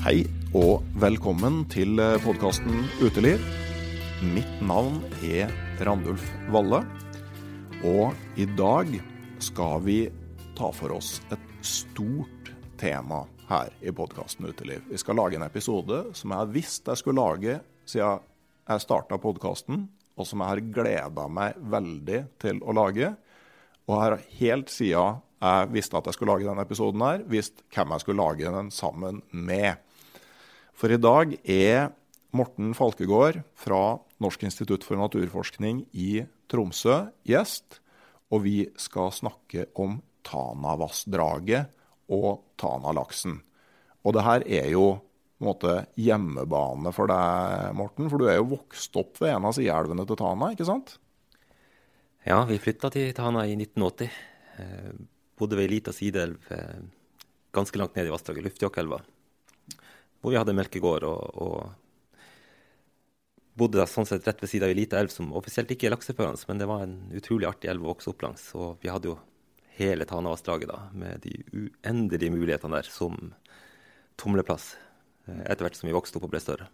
Hei og velkommen til podkasten Uteliv. Mitt navn er Randulf Valle, og i dag skal vi ta for oss et stort tema her i podkasten Uteliv. Vi skal lage en episode som jeg har visst jeg skulle lage siden jeg starta podkasten, og som jeg har gleda meg veldig til å lage. Og jeg har helt siden jeg visste at jeg skulle lage denne episoden, her, visst hvem jeg skulle lage den sammen med. For i dag er Morten Falkegård fra Norsk institutt for naturforskning i Tromsø gjest. Og vi skal snakke om Tanavassdraget og Tanalaksen. Og det her er jo på en måte hjemmebane for deg, Morten. For du er jo vokst opp ved en av sideelvene til Tana, ikke sant? Ja, vi flytta til Tana i 1980. Eh, bodde ved ei lita sideelv eh, ganske langt ned i vassdraget, Luftjokkelva. Hvor vi hadde melkegård og, og bodde da sånn sett rett ved siden av ei lita elv som offisielt ikke er lakseførende, men det var en utrolig artig elv å vokse opp langs. Og vi hadde jo hele Tanavassdraget da, med de uendelige mulighetene der som tumleplass. eh, Etter hvert som vi vokste opp og ble større.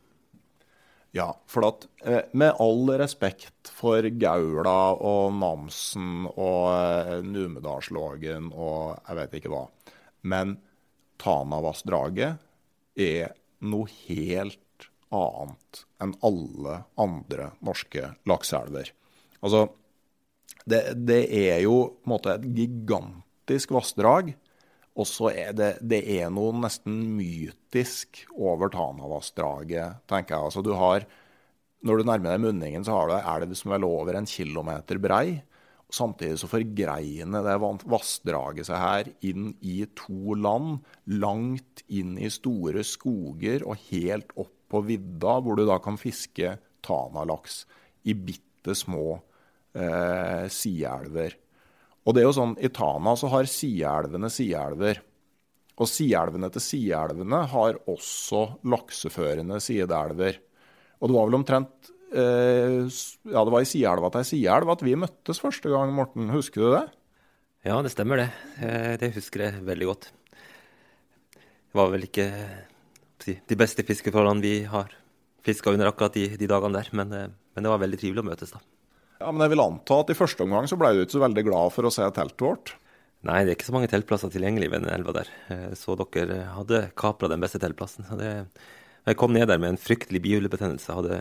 Ja, for at eh, med all respekt for Gaula og Namsen og eh, Numedalslågen og jeg vet ikke hva, men Tanavassdraget er noe helt annet enn alle andre norske lakseelver. Altså, det, det er jo på en måte et gigantisk vassdrag. Og så er det, det er noe nesten mytisk over Tanavassdraget, tenker jeg. Altså, du har, når du nærmer deg munningen, så har du ei elv som er over en kilometer brei. Samtidig så forgreiner det vassdraget seg her inn i to land, langt inn i store skoger og helt opp på vidda, hvor du da kan fiske tanalaks i bitte små eh, sideelver. Og det er jo sånn, I Tana så har sideelvene sideelver. Og sideelvene til sideelvene har også lakseførende sideelver. Og det var vel omtrent ja, det var i sideelva til sideelv at vi møttes første gang, Morten. Husker du det? Ja, det stemmer det. Eh, Det husker jeg veldig godt. Det var vel ikke de beste fiskeforholdene vi har fiska under akkurat de, de dagene der, men, eh, men det var veldig trivelig å møtes, da. Ja, Men jeg vil anta at i første omgang så ble du ikke så veldig glad for å se teltet vårt. Nei, det er ikke så mange teltplasser tilgjengelig ved den elva der. Eh, Så dere hadde kapra den beste teltplassen. Så det, jeg kom ned der med en fryktelig bihulebetennelse. Hadde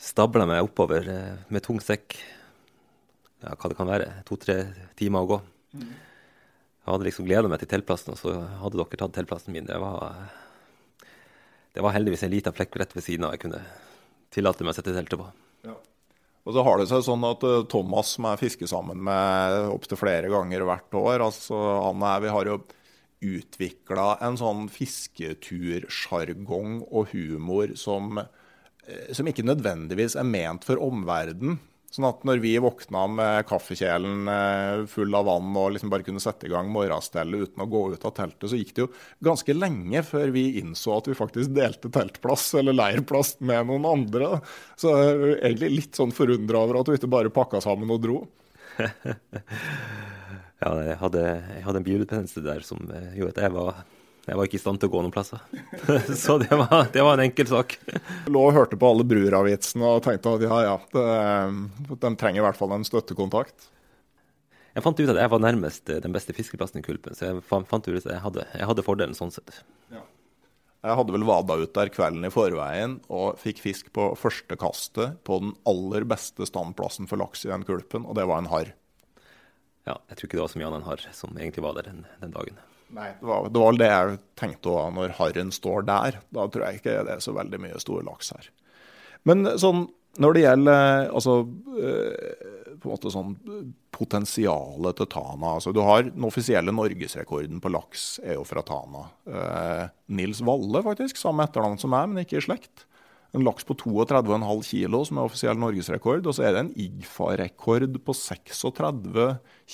stabla meg oppover eh, med tung sekk. Ja, hva det kan være. To-tre timer å gå. Jeg hadde liksom gleda meg til teltplassen, og så hadde dere tatt teltplassen min. Det var, det var heldigvis en liten flekk rett ved siden av jeg kunne tillate meg å sette teltet på. Og så har det seg sånn at uh, Thomas, som jeg fisker sammen med opptil flere ganger hvert år altså han er, Vi har jo utvikla en sånn fisketursjargong og humor som, som ikke nødvendigvis er ment for omverdenen. Sånn at når vi våkna med kaffekjelen eh, full av vann og liksom bare kunne sette i gang morgenstellet uten å gå ut av teltet, så gikk det jo ganske lenge før vi innså at vi faktisk delte teltplass eller leirplass med noen andre. Så jeg er egentlig litt sånn forundra over at vi ikke bare pakka sammen og dro. ja, jeg hadde, jeg hadde en bilbetennelse der som eh, gjorde at jeg var jeg var ikke i stand til å gå noen plasser. Så det var, det var en enkel sak. Lå og hørte på alle Brura-vitsene og tenkte at ja, ja, det, de trenger i hvert fall en støttekontakt. Jeg fant ut at jeg var nærmest den beste fiskeplassen i Kulpen, så jeg fant ut at jeg hadde, jeg hadde fordelen sånn sett. Ja. Jeg hadde vel vada ut der kvelden i forveien og fikk fisk på første kastet på den aller beste standplassen for laks i den kulpen, og det var en harr. Ja, jeg tror ikke det var så mye annet enn harr som egentlig var der den, den dagen. Nei, det var, det det jeg tenkte òg når harren står der. Da tror jeg ikke det er så veldig mye stor laks her. Men sånn, når det gjelder altså, eh, på en måte sånn potensialet til Tana altså Du har den offisielle norgesrekorden på laks er jo fra Tana. Eh, Nils Valle, faktisk. Samme etternavn som meg, men ikke i slekt. En laks på 32,5 kilo, som er offisiell norgesrekord. Og så er det en IGFA-rekord på 36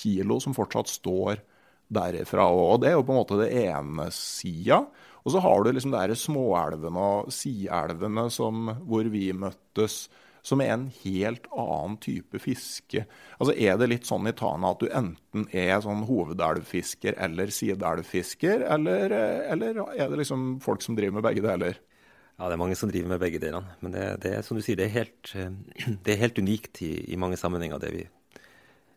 kilo, som fortsatt står derifra òg. Det er jo på en måte det ene sida. Og så har du liksom de småelvene og sidelvene hvor vi møttes, som er en helt annen type fiske. Altså Er det litt sånn i Tana at du enten er sånn hovedelvfisker eller sideelvfisker, eller, eller er det liksom folk som driver med begge deler? Ja, det er mange som driver med begge delene. Men det, det er som du sier, det er helt, det er helt unikt i, i, mange sammenhenger, det, vi,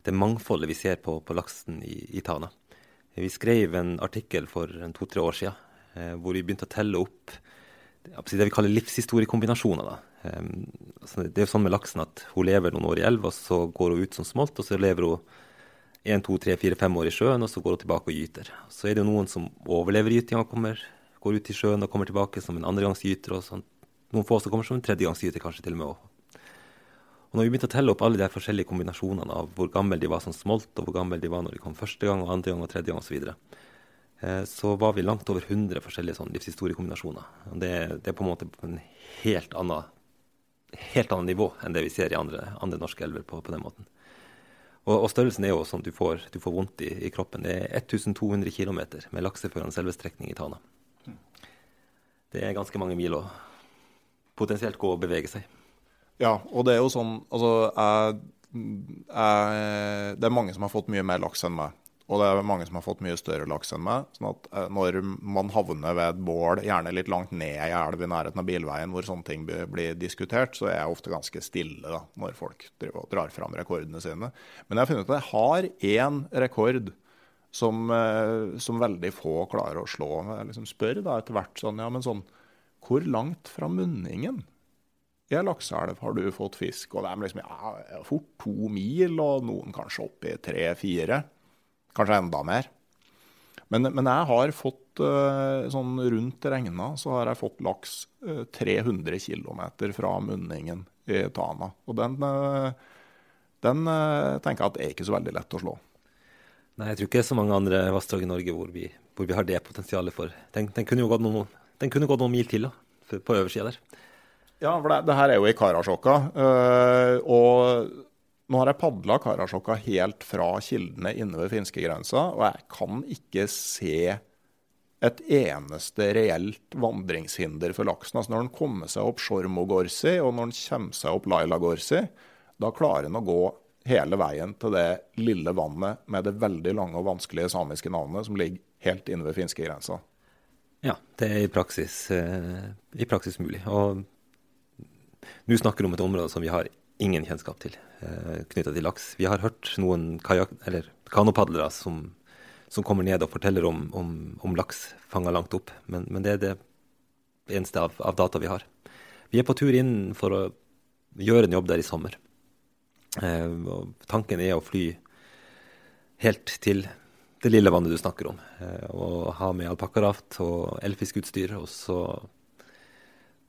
det mangfoldet vi ser på, på laksen i, i Tana. Vi skrev en artikkel for to-tre år siden eh, hvor vi begynte å telle opp det vi kaller livshistoriekombinasjoner. Da. Altså, det er jo sånn med laksen at hun lever noen år i elva, og så går hun ut som smolt, og så lever hun én, to, tre, fire, fem år i sjøen, og så går hun tilbake og gyter. Så er det jo noen som overlever gytinga, går ut i sjøen og kommer tilbake som en andregangsgyter. og. Noen få som kommer som en tredjegangsgyter, kanskje til og med. Og når vi begynte å telle opp alle de forskjellige kombinasjonene av hvor gammel de var som smolt, og hvor gammel de var når de kom første gang, og andre gang og tredje gang osv., så, videre, eh, så var vi langt over 100 forskjellige sånn livshistoriekombinasjoner. Det, det, er på en måte på en helt annen, helt annen nivå enn det vi ser i andre, andre norske elver på, på, den måten. Og, og, størrelsen er jo sånn du får, du får vondt i, i, kroppen. Det er 1200 km med lakseførende selvestrekning i Tana. Det er ganske mange mil å potensielt gå og bevege seg. Ja, og det er jo sånn Altså, jeg, jeg, det er mange som har fått mye mer laks enn meg. Og det er mange som har fått mye større laks enn meg. sånn at eh, når man havner ved et bål, gjerne litt langt ned i elv i nærheten av bilveien, hvor sånne ting blir diskutert, så er jeg ofte ganske stille da, når folk drar fram rekordene sine. Men jeg har funnet ut at jeg har én rekord som, eh, som, veldig få klarer å slå. Jeg liksom spør da etter hvert sånn, ja, men sånn, hvor langt fra munningen i ei lakseelv har du fått fisk. Og det er liksom ja, fort to mil, og noen kanskje oppi tre-fire. Kanskje enda mer. Men, men, jeg har fått uh, sånn rundt regna så har jeg fått laks uh, 300 km fra munningen i Tana. Og den, uh, den tenker jeg at er ikke så veldig lett å slå. Nei, jeg tror ikke det er så mange andre vassdrag i Norge hvor vi, hvor vi, har det potensialet for. Den, den kunne jo gått noen, den kunne gått noen mil til da, på øversida der. Ja, for det, det, her er jo i Karasjokka. Uh, og nå har jeg padla Karasjokka helt fra kildene inne ved finskegrensa, og jeg kan ikke se et eneste reelt vandringshinder for laksen. Altså Når den kommer seg opp Sjormogorsi, og når den kommer seg opp Lailagorsi, da klarer den å gå hele veien til det lille vannet med det veldig lange og vanskelige samiske navnet som ligger helt inne ved finskegrensa. Ja, det er i praksis, eh, i praksis mulig. Og nå snakker vi om et område som vi har ingen kjennskap til eh, knytta til laks. Vi har hørt noen kajak, kanopadlere som, som, kommer ned og forteller om, om, om laks fanga langt opp, men, men, det er det eneste av, av, data vi har. Vi er på tur inn for å gjøre en jobb der i sommer. Eh, tanken er å fly helt til det lille vannet du snakker om, eh, og ha med alpakkaraft og elfiskutstyr, og så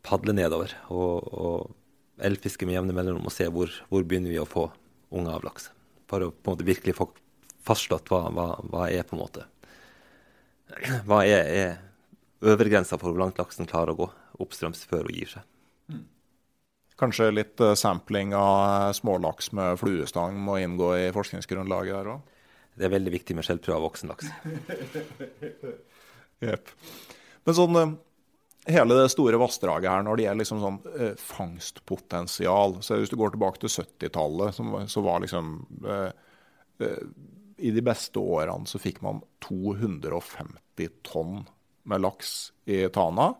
padle nedover og, og elfiske med jevne mellomrom og se hvor, hvor begynner vi å få unger av laks. For å på en måte virkelig få fastslått hva, hva, hva er på en måte Hva er, er øvergrensa for hvor langt laksen klarer å gå oppstrøms før hun gir seg. Kanskje litt uh, sampling av smålaks med fluestang må inngå i forskningsgrunnlaget der òg? Det er veldig viktig med skjellprøve av voksen laks. yep. Men sånn uh, hele det store vassdraget her, når det gjelder liksom sånn eh, fangstpotensial så Hvis du går tilbake til 70-tallet, så var liksom I de beste årene så fikk man 250 tonn med laks i Tana.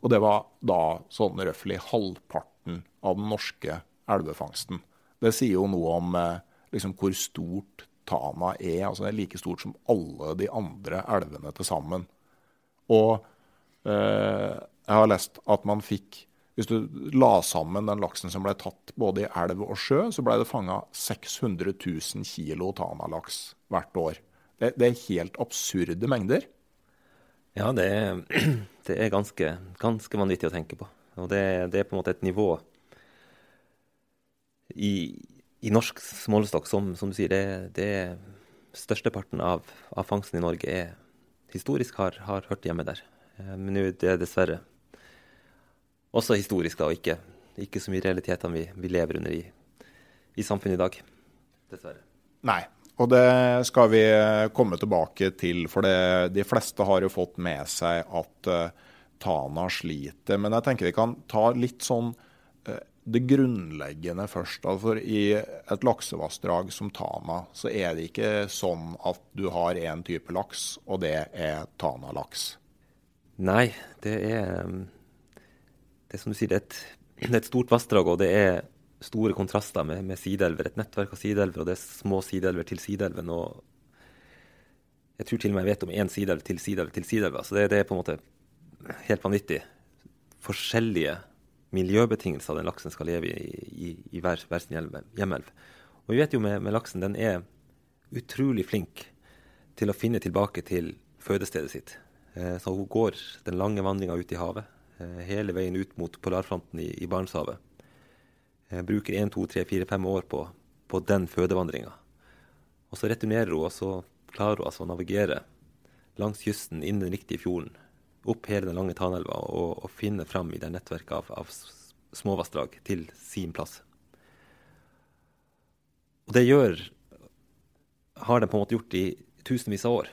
Og det var da sånn røftlig halvparten av den norske elvefangsten. Det sier jo noe om eh, liksom, hvor stort Tana er. altså Det er like stort som alle de andre elvene til sammen. Og eh, jeg har lest at man fikk Hvis du la sammen den laksen som ble tatt både i elv og sjø, så ble det fanga 600 000 kilo Tana-laks hvert år. Det, det er helt absurde mengder. Ja, det er, det er ganske, ganske, vanvittig å tenke på. Og det, det, er på en måte et nivå i, i norsk smålestokk, som, som, du sier, det, det er Størsteparten av, av, fangsten i Norge er historisk har, har hørt hjemme der. Eh, men nå er det dessverre også historisk, da, og ikke, ikke så mye realitetene vi, vi lever under i, i samfunnet i dag. Dessverre. Nei, og det skal vi komme tilbake til, for det, de fleste har jo fått med seg at uh, Tana sliter. Men jeg tenker vi kan ta litt sånn uh, det grunnleggende først. For I et laksevassdrag som Tana, så er det ikke sånn at du har én type laks, og det er Tana-laks. Nei, det er Det er som du sier, det er et, det er et stort vassdrag, og det er store kontraster med, med sideelver. Et nettverk av sideelver, og det er små sideelver til sideelven. Og jeg tror til og med jeg vet om én sideelv til sideelv til sideelv. Så det, det, er på en måte helt vanvittig. Forskjellige miljøbetingelser den laksen skal leve i i, i hver, hver, sin hjemmelv. Og vi vet jo med, med, laksen den er utrolig flink til å finne tilbake til fødestedet sitt. Eh, så hun går den lange vandringa ut i havet, eh, hele veien ut mot polarfronten i, i Barentshavet eh, bruker én, to, tre, fire, fem år på, på den fødevandringa. Og så returnerer hun, og så klarer hun altså å navigere langs kysten inn den riktige fjorden, opp hele den lange Tanelva og, og finne fram i det nettverket av, av småvassdrag til sin plass. Og det gjør har den på en måte gjort i tusenvis av år.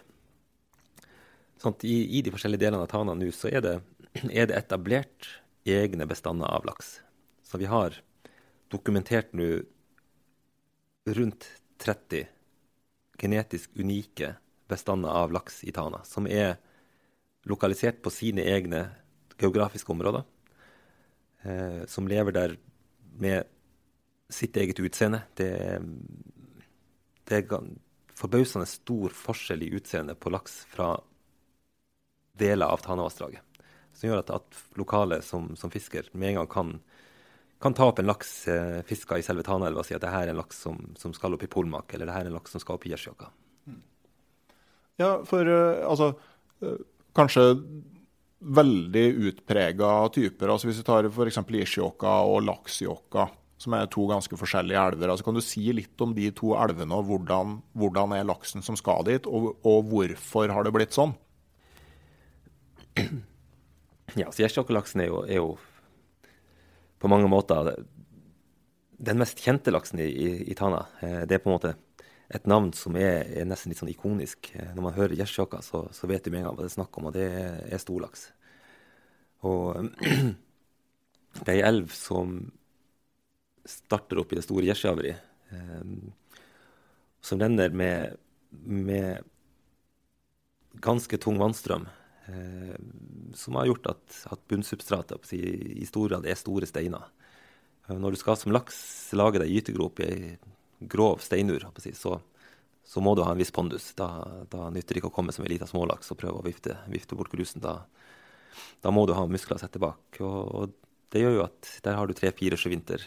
Sånn I, I, de forskjellige delene av Tana nå så er det, er det etablert egne bestander av laks. Så vi har dokumentert nå rundt 30 genetisk unike bestander av laks i Tana, som er lokalisert på sine egne geografiske områder. Eh, som lever der med sitt eget utseende. Det, det er forbausende stor forskjell i utseende på laks fra deler av Tanavassdraget. Som gjør at, at lokale som, som, fisker med en gang kan kan ta opp en laks eh, fiska i selve Tanaelva og si at det her er en laks som, som skal opp i Polmak, eller det her er en laks som skal opp i Gjersjåka. Mm. Ja, for uh, altså uh, Kanskje veldig utprega typer. altså Hvis vi tar f.eks. Isjåka og Laksjåka, som er to ganske forskjellige elver. altså Kan du si litt om de to elvene, og hvordan, hvordan er laksen som skal dit, og, og hvorfor har det blitt sånn? Ja, så Gjersjåkalaksen er, er jo på mange måter den mest kjente laksen i, i, i, Tana. Eh, det er på en måte et navn som er, er nesten litt sånn ikonisk. Eh, når man hører gjersjåka, så, så, vet du med en gang hva det er snakk om, og det er, er storlaks. Og det er ei elv som starter opp i det store Gjersjaveriet, eh, som renner med, med ganske tung vannstrøm. Eh, som har gjort at, at bunnsubstratet i, i stor grad er store steiner. Eh, når du skal som laks lage deg gytegrop i ei grov steinur, så, så, må du ha en viss pondus. Da, da nytter det ikke å komme som ei lita smålaks og prøve å vifte, vifte bort grusen. Da, da, må du ha muskler å sette bak. Og, og, det gjør jo at der har du tre-fire sjøvinter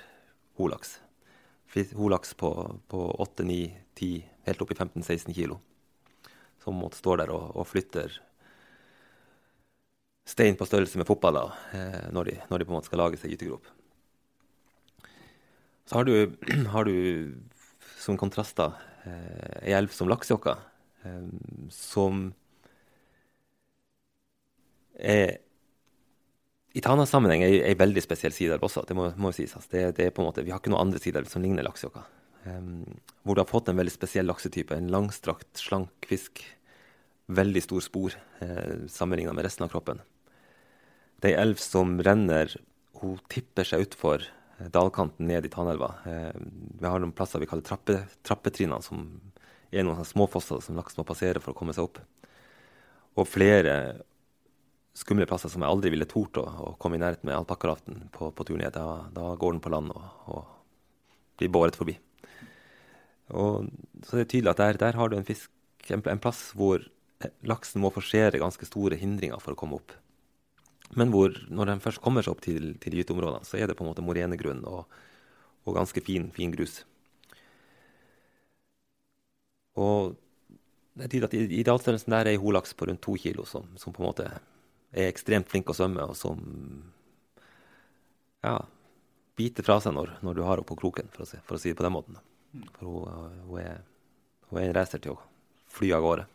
holaks. Holaks på, på 8, 9, 10, helt opp i 15-16 kilo. Som måtte stå der og, og flytter stein på størrelse med fotballer eh, når, de, når, de, på en måte skal lage seg gytegrop. har du, har du som kontrast da ei elv som Laksjokka, som er i Tanas sammenheng er ei veldig spesiell sidelv også, det må, må sies. Altså. Det, det, er på en måte, vi har ikke noen andre sidelv som ligner Laksjokka. Um, hvor du har fått en veldig spesiell laksetype. En langstrakt, slank fisk. Veldig stor spor eh, sammenligna med resten av kroppen. Det er ei elv som renner Hun tipper seg utfor dalkanten ned i Tanelva. Eh, vi har noen plasser vi kaller trappe, trappetrinnene, som er noen småfosser som laks må passere for å komme seg opp. Og flere skumle plasser som jeg aldri ville tort å, å komme i nærheten med alpakkaraften på, på tur ned. Da, da, går den på land og, og blir båret forbi. Og, så det er tydelig at der, der har du en fisk, en, plass hvor laksen må forsere ganske store hindringer for å komme opp. Men hvor, når de først kommer seg opp til, til gyteområdene, så er det på en måte morenegrunn og, og ganske fin, fin, grus. Og det er tydelig at i, i der er ei holaks på rundt to kilo som, som på en måte er ekstremt flink å svømme, og som ja, biter fra seg når, når du har henne på kroken, for å, si, for å, si, det på den måten. For hun, hun, er, hun er en racer til å fly av gårde.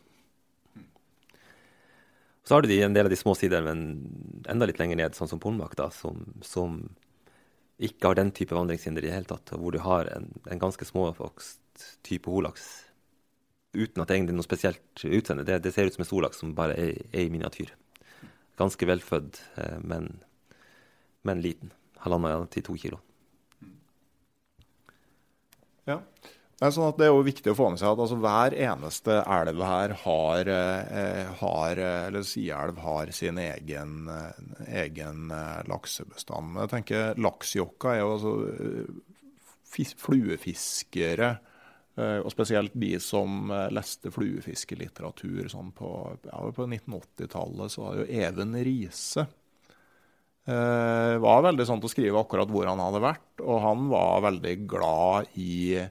Så har du de, en del av de små sidene, men enda litt lenger ned, sånn som da, som, som, ikke har den type vandringshinder i det hele tatt, hvor du har en, en ganske småvokst type holaks uten at det egentlig er noe spesielt utseende. Det, det ser ut som en storlaks som bare er, er i miniatyr ganske velfødd, eh, men, men liten. Halvannen til to kilo. Ja. Det er, sånn det er jo viktig å få med seg at altså, hver eneste elv her har, eh, har eller sielv har sin egen, eh, egen eh, laksebestand. Jeg tenker Laksjokka er jo altså eh, fluefiskere Eh, og spesielt de som eh, leste fluefiskelitteratur sånn på, ja, på 1980-tallet, så var jo Even Riise eh, var veldig sånn til å skrive akkurat hvor han hadde vært. Og han var veldig glad i,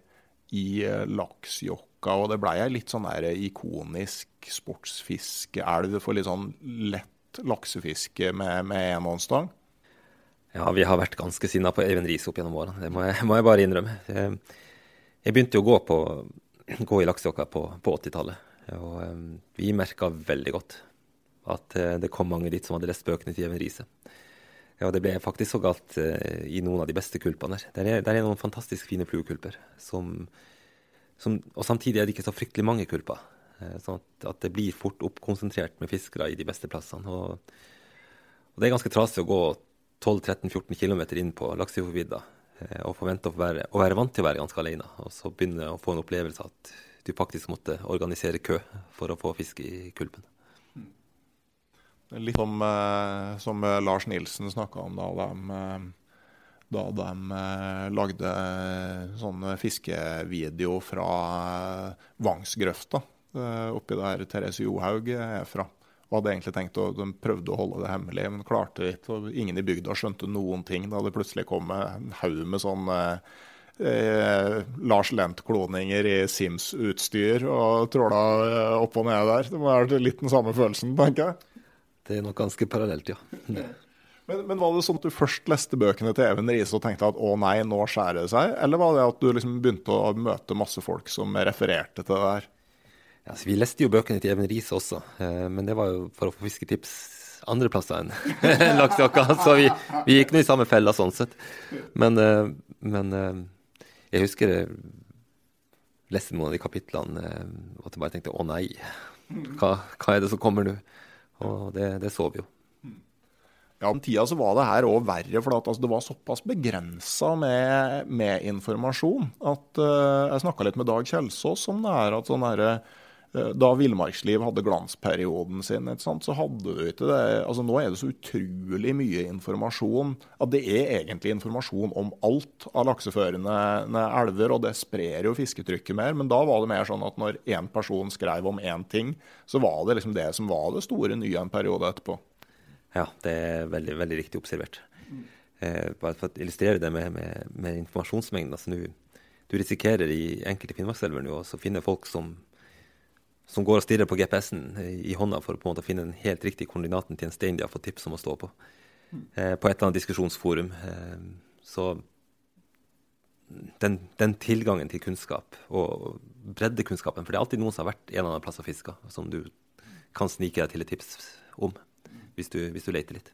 i Laksjokka. Og det blei ei litt sånn der ikonisk sportsfiskeelv for litt sånn lett laksefiske med, med enhåndsstang. Ja, vi har vært ganske sinna på Even Riise opp gjennom årene. Det må jeg, må jeg bare innrømme. Jeg begynte jo å gå, på, gå i laksejokka på, på 80-tallet. Og um, vi merka veldig godt at uh, det kom mange dit som hadde lest bøkene til Even Riise. Ja, det ble faktisk så galt uh, i noen av de beste kulpene der. Der er, der er noen fantastisk fine fluekulper. Som, som, og samtidig er det ikke så fryktelig mange kulper. Uh, sånn at, at, det blir fort oppkonsentrert med fiskere i de beste plassene. Og, og det er ganske trasig å gå 12-13-14 km inn på Laksefjordvidda Eh, og forvente å være, å være, vant til å være ganske alene. Og så begynne å få en opplevelse at du faktisk måtte organisere kø for å få fisk i kulpen. Litt som, eh, som Lars Nilsen snakka om da de, eh, da de lagde sånn fiskevideo fra Vangsgrøfta oppi der Therese Johaug er fra og hadde egentlig tenkt å, De prøvde å holde det hemmelig, men klarte det ikke. Ingen i bygda skjønte noen ting da det plutselig kom en haug med sånn eh, Lars Lent-kloninger i Sims-utstyr og tråla eh, opp og ned der. Det må være litt den samme følelsen, tenker jeg. Det er nok ganske parallelt, ja. Men, men, var det sånn at du først leste bøkene til Even Riise og tenkte at å nei, nå skjærer det seg? Eller var det at du liksom begynte å møte masse folk som refererte til det der? Ja, vi leste jo bøkene til Even Riise også, eh, men det var jo for å få fisketips andre plasser enn Laksjakka. Så vi, vi gikk nå i samme fella sånn sett. Men, eh, men eh, jeg husker jeg leste noen av de kapitlene og at jeg bare tenkte å nei, hva, hva er det som kommer nå? Og det, det så vi jo. Ja, Om tida så var det her òg verre, for at, altså, det var såpass begrensa med, med, informasjon. at uh, Jeg snakka litt med Dag Kjelsås om det her. at sånn herre da Villmarksliv hadde glansperioden sin, så hadde du ikke det. Altså Nå er det så utrolig mye informasjon at det er egentlig informasjon om alt av lakseførende elver, og det sprer jo fisketrykket mer. Men da var det mer sånn at når én person skrev om én ting, så var det liksom det som var det store nye en periode etterpå. Ja, det er veldig, veldig riktig observert. Eh, bare for å illustrere det med, med, med informasjonsmengden. altså nu, Du risikerer i enkelte finnmarkselver nå å finne folk som som går og stirrer på GPS-en i hånda for å på en måte finne den helt riktige koordinaten til en stein de har fått tips om å stå på. Eh, på et eller annet diskusjonsforum. Eh, så den, den, tilgangen til kunnskap og breddekunnskapen. For det er alltid noen som har vært en eller annen plass og fiska, som du kan snike deg til et tips om hvis du, hvis du leter litt.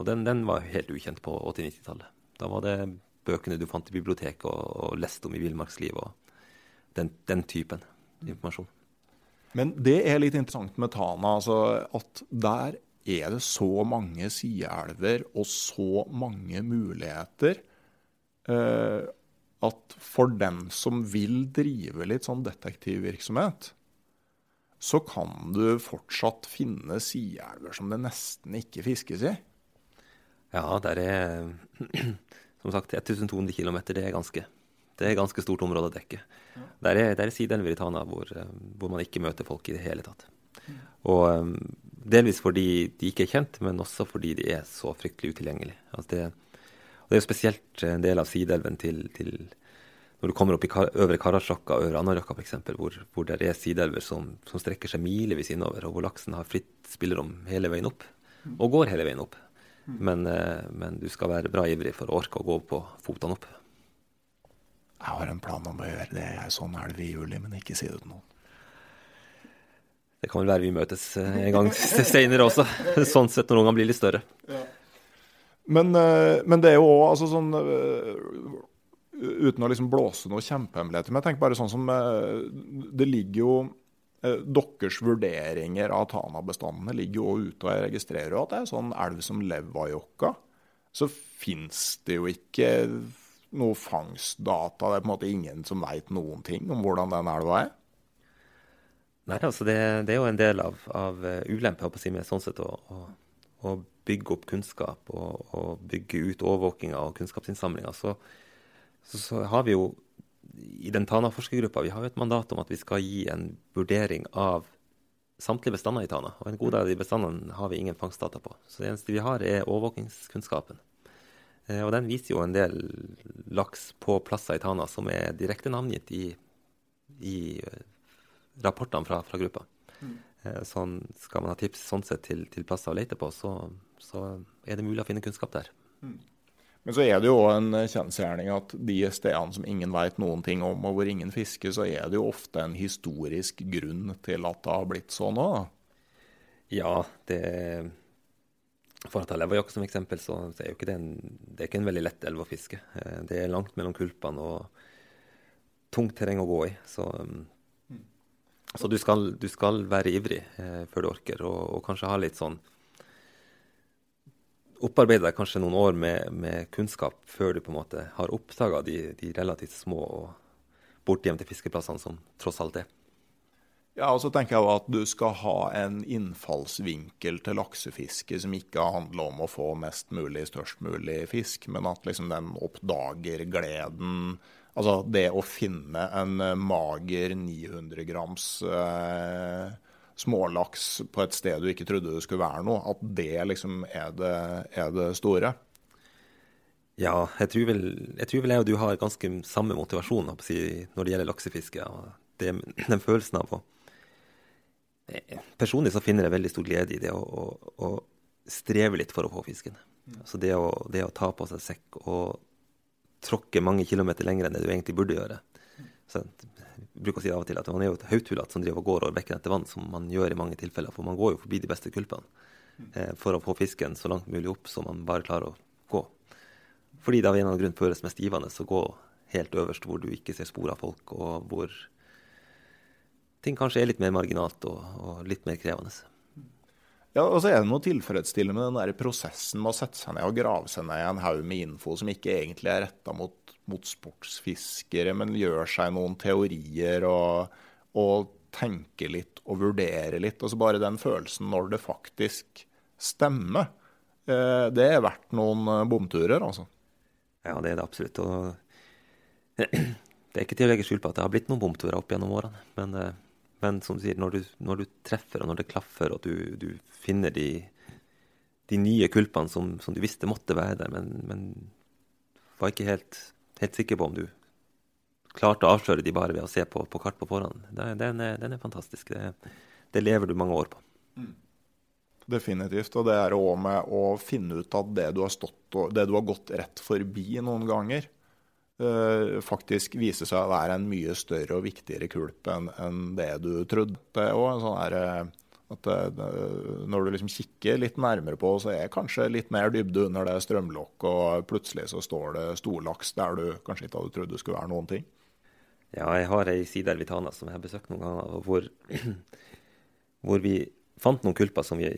Og den, den var helt ukjent på 80-90-tallet. Da var det bøkene du fant i biblioteket og, og leste om i villmarkslivet og den, den, typen informasjon. Men det er litt interessant med Tana, altså at der er det så mange sideelver og så mange muligheter. Eh, at for den som vil drive litt sånn detektivvirksomhet, så kan du fortsatt finne sideelver som det nesten ikke fiskes i. Ja, der er som sagt 1200 km. Det er ganske, det er ganske stort område å dekke. Der er, der er sideelver i Tana hvor, hvor, man ikke møter folk i det hele tatt. Og um, delvis fordi de ikke er kjent, men også fordi de er så fryktelig utilgjengelige. Altså det, det er jo spesielt en del av sideelven til, til når du kommer opp i Øvre Karasjokka og Øvre Anárjohka f.eks., hvor, hvor det er sideelver som, som, strekker seg milevis innover, og hvor laksen har fritt spillerom hele veien opp, og går hele veien opp. Men, eh, men, du skal være bra ivrig for å orke å gå på fotene opp. Jeg har en plan om å gjøre det. Jeg er sånn elv i juli, men ikke si det til noen. Det kan vel være vi møtes eh, en gang senere også, sånn sett når ungene blir litt større. Ja. Men, eh, men, det er jo òg altså sånn uten å liksom blåse noe kjempehemmeligheter. Men jeg tenker bare sånn som eh, Det ligger jo eh, Deres vurderinger av Tana-bestandene ligger jo ute, og jeg registrerer jo at det er sånn elv som Levajokka. Så fins det jo ikke noe fangstdata. Det er på en måte ingen som veit noen ting om hvordan den elva er. Nei, altså det, det, er jo en del av, av eh, ulempa si, med sånn sett å, å, å, bygge opp kunnskap og, og bygge ut overvåkinga og kunnskapsinnsamlinga. Så så, så har vi jo i den Tana-forskergruppa vi har jo et mandat om at vi skal gi en vurdering av samtlige bestander i Tana. Og en god del av de bestandene har vi ingen fangstdata på. Så det eneste vi har, er overvåkingskunnskapen. Eh, og den viser jo en del laks på plasser i Tana som er direkte navngitt i, i eh, rapportene fra, fra gruppa. Mm. Eh, sånn, skal man ha tips sånn sett til, til plasser å lete på, så, så, er det mulig å finne kunnskap der. Mm. Men så er det jo òg en kjensgjerning at de stedene som ingen veit noen ting om, og hvor ingen fisker, så er det jo ofte en historisk grunn til at det har blitt sånn òg. Ja, det For å ta Levajakk som eksempel, så, så er jo ikke det, en, det er ikke en veldig lett elv å fiske. Eh, det er langt mellom kulpene og tungt terreng å gå i. Så, mm. så du, skal, du, skal, være ivrig eh, før du orker, og, og kanskje ha litt sånn opparbeide deg kanskje noen år med, med, kunnskap før du på en måte har oppdaga de, de, relativt små og bortgjemte fiskeplassene som tross alt er. Ja, og så tenker jeg at du skal ha en innfallsvinkel til laksefiske som ikke handler om å få mest mulig, størst mulig fisk, men at liksom den oppdager gleden. Altså det å finne en mager 900 grams eh, smålaks på et sted du ikke trodde det skulle være noe, at det liksom er det, er det store? Ja, jeg tror, vel, jeg tror vel jeg og du har ganske samme motivasjon når det gjelder laksefiske. Det, den følelsen av å Personlig så finner jeg veldig stor glede i det å, å, å streve litt for å få fisken. Altså det å, det å ta på seg sekk og tråkke mange kilometer lenger enn det du egentlig burde gjøre. Så bruker å si av og til at man er jo et hauthulat som driver og går over bekken etter vann, som man gjør i mange tilfeller. For man går jo forbi de beste kulpene eh, for å få fisken så langt mulig opp som man bare klarer å gå. Fordi det av en eller annen grunn føles mest givende å gå helt øverst, hvor du ikke ser spor av folk, og hvor ting kanskje er litt mer marginalt og, og litt mer krevende. Ja, og så er det noe tilfredsstillende med den der prosessen med å sette seg ned og grave seg ned i en haug med info som ikke egentlig er retta mot mot sportsfiskere, men gjør seg noen teorier og, og tenker litt og vurderer litt. Altså bare den følelsen når det faktisk stemmer, eh, det er verdt noen eh, bomturer, altså. Ja, det er det absolutt. Og det er ikke til å legge skjul på at det har blitt noen bomturer opp gjennom årene. Men, eh, men som du sier, når du, når du, treffer, og når det klaffer, og du, du finner de, de nye kulpene som, som, du visste måtte være der, men, men var ikke helt helt sikker på om du klarte å avsløre de bare ved å se på, på kart på forhånd. Den er, den er fantastisk. Det, det, lever du mange år på. Mm. Definitivt. Og det er òg med å finne ut at det du stått det du har gått rett forbi noen ganger, faktisk viser seg å være en mye større og viktigere kulp enn en det du trodde. Det er en sånn her, at det, Når du liksom kikker litt nærmere på, så er kanskje litt mer dybde under det strømlokk, og plutselig så står det storlaks der du kanskje ikke hadde trodd det skulle være noen ting. Ja, jeg har ei Tana som jeg har besøkt noen ganger, hvor, hvor vi fant noen kulper som vi,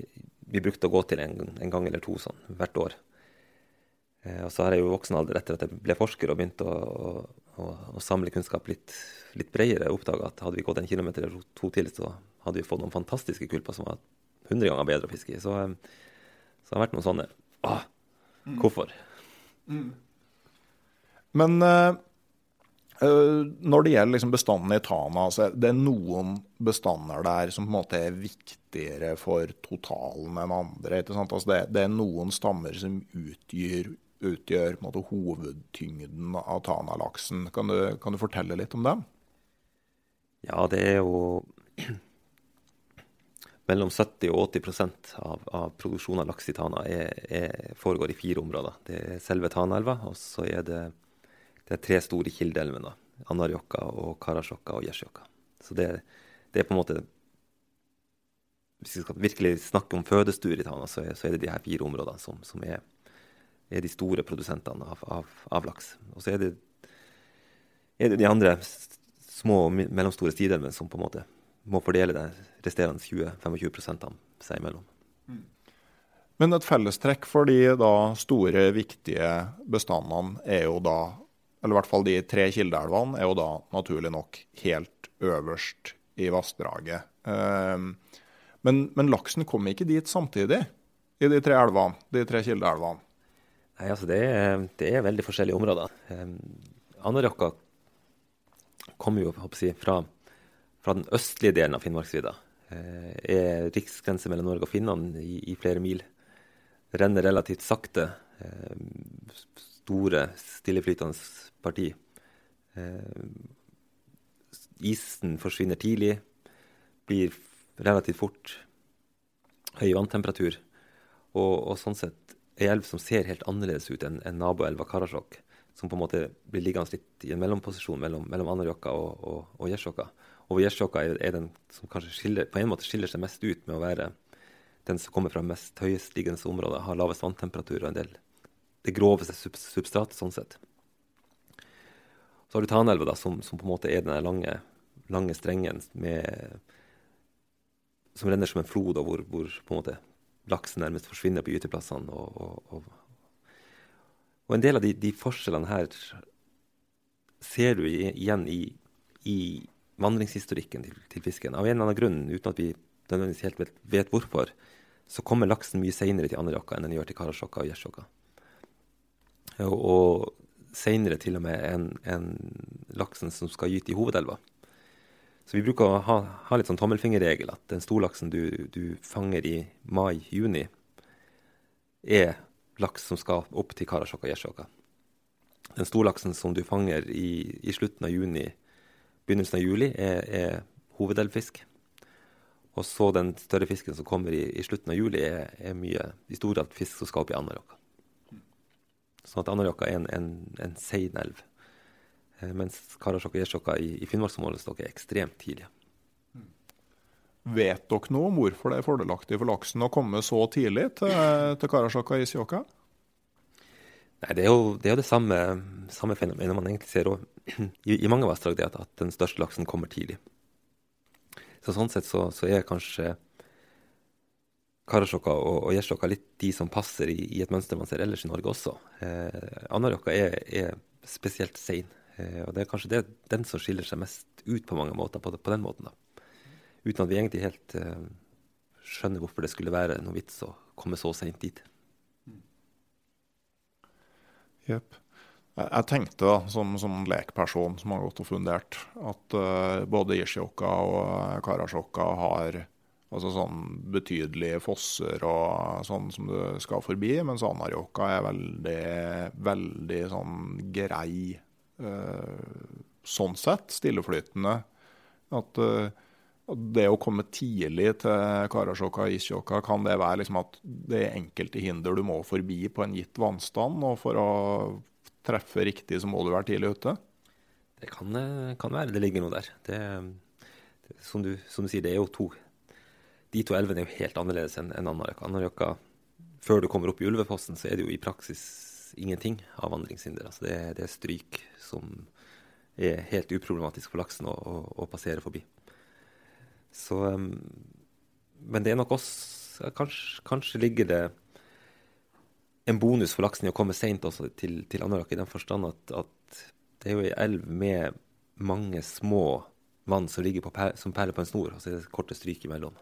vi, brukte å gå til en, en gang eller to sånn, hvert år. Eh, og så har jeg jo voksen alder etter at jeg ble forsker og begynte å, å, å, å samle kunnskap litt, litt bredere, oppdaga at hadde vi gått en kilometer eller to til, så hadde vi fått noen fantastiske kulper som var 100 ganger bedre å fiske i. Så, eh, så det har vært noen sånne Åh, mm. hvorfor? Mm. Men uh, når det gjelder liksom bestanden i Tana, så er det noen bestander der som på en måte er viktigere for totalen enn andre. Altså det, det, er noen stammer som utgjør, utgjør måte, hovedtyngden av Tana-laksen. Kan, kan, du fortelle litt om dem? Ja, det er jo mellom 70 og 80 av, av produksjonen av laks i Tana er, er, foregår i fire områder. Det er selve Tanaelva, og så er det, det er tre store kildeelvene. Anarjokka og Karasjokka og Gjesjokka. Så det, det, er på en måte Hvis vi skal virkelig snakke om fødestuer i Tana, så er, så er, det de her fire områdene som, som er, er, de store produsentene av, av, av laks. Og så er det, er det de andre små og mellomstore sideelvene som på en måte må fordele det resterende 20-25 seg imellom. Mm. Men et fellestrekk for de da store, viktige bestandene er jo da Eller i hvert fall de tre kildeelvene er jo da naturlig nok helt øverst i vassdraget. Ehm, men, men, laksen kom ikke dit samtidig i de tre elvene, de tre kildeelvene? Nei, altså det er, det er, veldig forskjellige områder. Um, Anarjokka kommer jo jeg, fra fra den østlige delen av Finnmarksvidda. Eh, er riksgrense mellom Norge og Finland i, i, flere mil. Renner relativt sakte. Eh, store, stilleflytende parti. Eh, isen forsvinner tidlig. Blir relativt fort høy vanntemperatur. Og, og sånn sett ei elv som ser helt annerledes ut enn en naboelva Karasjok, som på en måte blir liggende litt i en mellomposisjon mellom, mellom Anarjokka og, og, og Gjersjokka. Og Gjersjokka er, er, den som kanskje skiller, på en måte skiller seg mest ut med å være den som kommer fra mest høyestliggende områder, har lavest vanntemperatur og en del det groveste substratet sånn sett. Så har du Tanelva, da, som, som, på en måte er den lange, lange strengen med, som renner som en flod, og hvor, hvor, på en måte laksen nærmest forsvinner på gyteplassene. Og, og, og, og, en del av de, de, forskjellene her ser du igjen i, i vandringshistorikken til, til, fisken. Av en eller annen grunn, uten at vi nødvendigvis helt vet, vet hvorfor, så kommer laksen mye seinere til Anárjohka enn den gjør til Karasjokka og Gjersjokka. Og, og seinere til og med enn en laksen som skal gyte i hovedelva. Så vi bruker å ha, ha litt sånn tommelfingerregel at den storlaksen du, du fanger i mai-juni, er laks som skal opp til Karasjokka og Gjersjokka. Den storlaksen som du fanger i, i slutten av juni, begynnelsen av juli er, er hovedelvfisk. Og så den større fisken som kommer i, i slutten av juli, er, er mye i stor grad fisk som skal opp i Anárjohka. Sånn at Anárjohka er en, en, en sein elv. Eh, mens Karasjok og Gjersjokka i, i Finnmarksområdet er ekstremt tidlige. Vet dere noe om hvorfor det er fordelaktig for laksen å komme så tidlig til, til Karasjok og Isjokka? Nei, Det er jo det, er jo det samme, samme fenomenet man egentlig ser i, i mange vassdrag, det at, at, den største laksen kommer tidlig. Så Sånn sett så, så er kanskje Karasjokka og, og Gjersjokka litt de som passer i, i, et mønster man ser ellers i Norge også. Eh, Anárjohka er, er, spesielt sein, og det er kanskje det, den som skiller seg mest ut på mange måter på, på den måten. da. Uten at vi egentlig helt eh, skjønner hvorfor det skulle være noe vits å komme så seint dit. Jepp. Jeg tenkte da, som, som lekperson som har gått og fundert, at uh, både Ishioka og Karasjokka har altså sånn betydelige fosser og sånn som du skal forbi, mens Anarjokka er veldig, veldig sånn grei sånn sett, stilleflytende. At uh, det å komme tidlig til Karasjokka og Isjokka, kan det være liksom at det er enkelte hinder du må forbi på en gitt vannstand? Og for å treffe riktig, så må du være tidlig ute? Det kan, eh, kan være det ligger noe der. Det, det, som, du, som, du, sier, det er jo to De to elvene er jo helt annerledes enn en. Anárjohka, før du kommer opp i Ulvefossen, så er det jo i praksis ingenting av vandringshinder. Altså det, det, er stryk som er helt uproblematisk for laksen å, å, å passere forbi. Så um, Men det er nok også kanskje, kanskje ligger det en bonus for laksen i å komme seint til, til Anárjohka, i den forstand at, at, det er jo ei elv med mange små vann som ligger per, som perler på en snor, og så er det korte stryk imellom.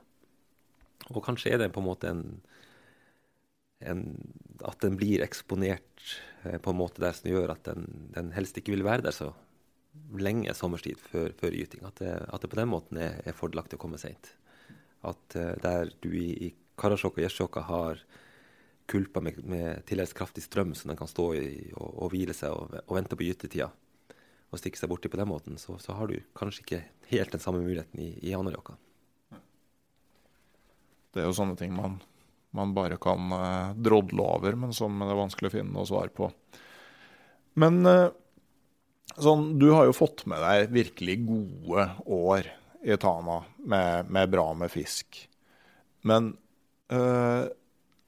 Og kanskje er det på en måte en, en At den blir eksponert eh, på en måte der som gjør at den, den, helst ikke vil være der så lenge sommerstid før, før gyting. At at det, på den måten er, er fordelaktig å komme seint. At uh, der du i, i Karasjok og Gjesjåka har kulper med, med tildeles kraftig strøm som den kan stå i og, og hvile seg og, og, vente på gytetida, og stikke seg borti på den måten, så, så, har du kanskje ikke helt den samme muligheten i, i Anárjohka. Det er jo sånne ting man, man bare kan uh, drodle over, men som det er vanskelig å finne noe svar på. Men uh, sånn, du har jo fått med deg virkelig gode år i Tana med, med bra med fisk. Men uh,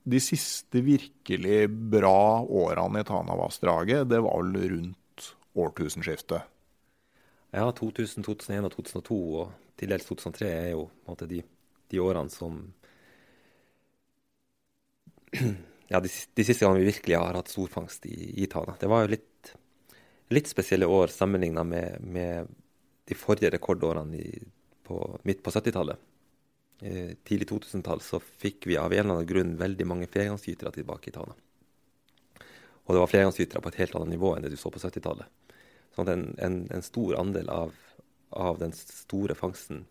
de siste virkelig bra årene i Tanavassdraget, det var vel rundt årtusenskiftet? Ja, 2000, 2001 og 2002 og til dels 2003 er jo måte, de, de, årene som Ja, de, de, siste gangene vi virkelig har hatt storfangst i, i Tana. Det var jo litt, litt spesielle år sammenligna med, med, de forrige rekordårene i, på, midt på 70-tallet. Eh, tidlig 2000-tall så fikk vi av en eller annen grunn veldig mange flergangsgytere tilbake i Tana. Og det var flergangsgytere på et helt annet nivå enn det du så på 70-tallet. Sånn at en, en, en, stor andel av, av, den store fangsten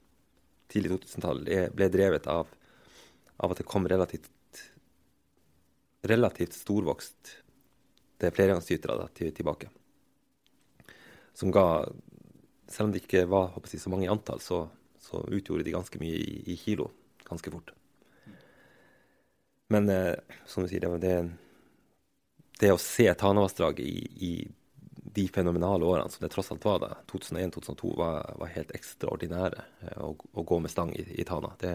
tidlig 2000-tall ble drevet av, av, at det kom relativt, relativt storvokst det flergangsgytere til, tilbake. Som ga Selv om det ikke var jeg, så mange i antall, så så utgjorde de ganske mye i, i kilo ganske fort. Men eh, som du sier, det, det, det å se Tanavassdraget i, i, de fenomenale årene som det tross alt var da, 2001-2002, var, var, helt ekstraordinære eh, å, å, gå med stang i, i Tana. Det,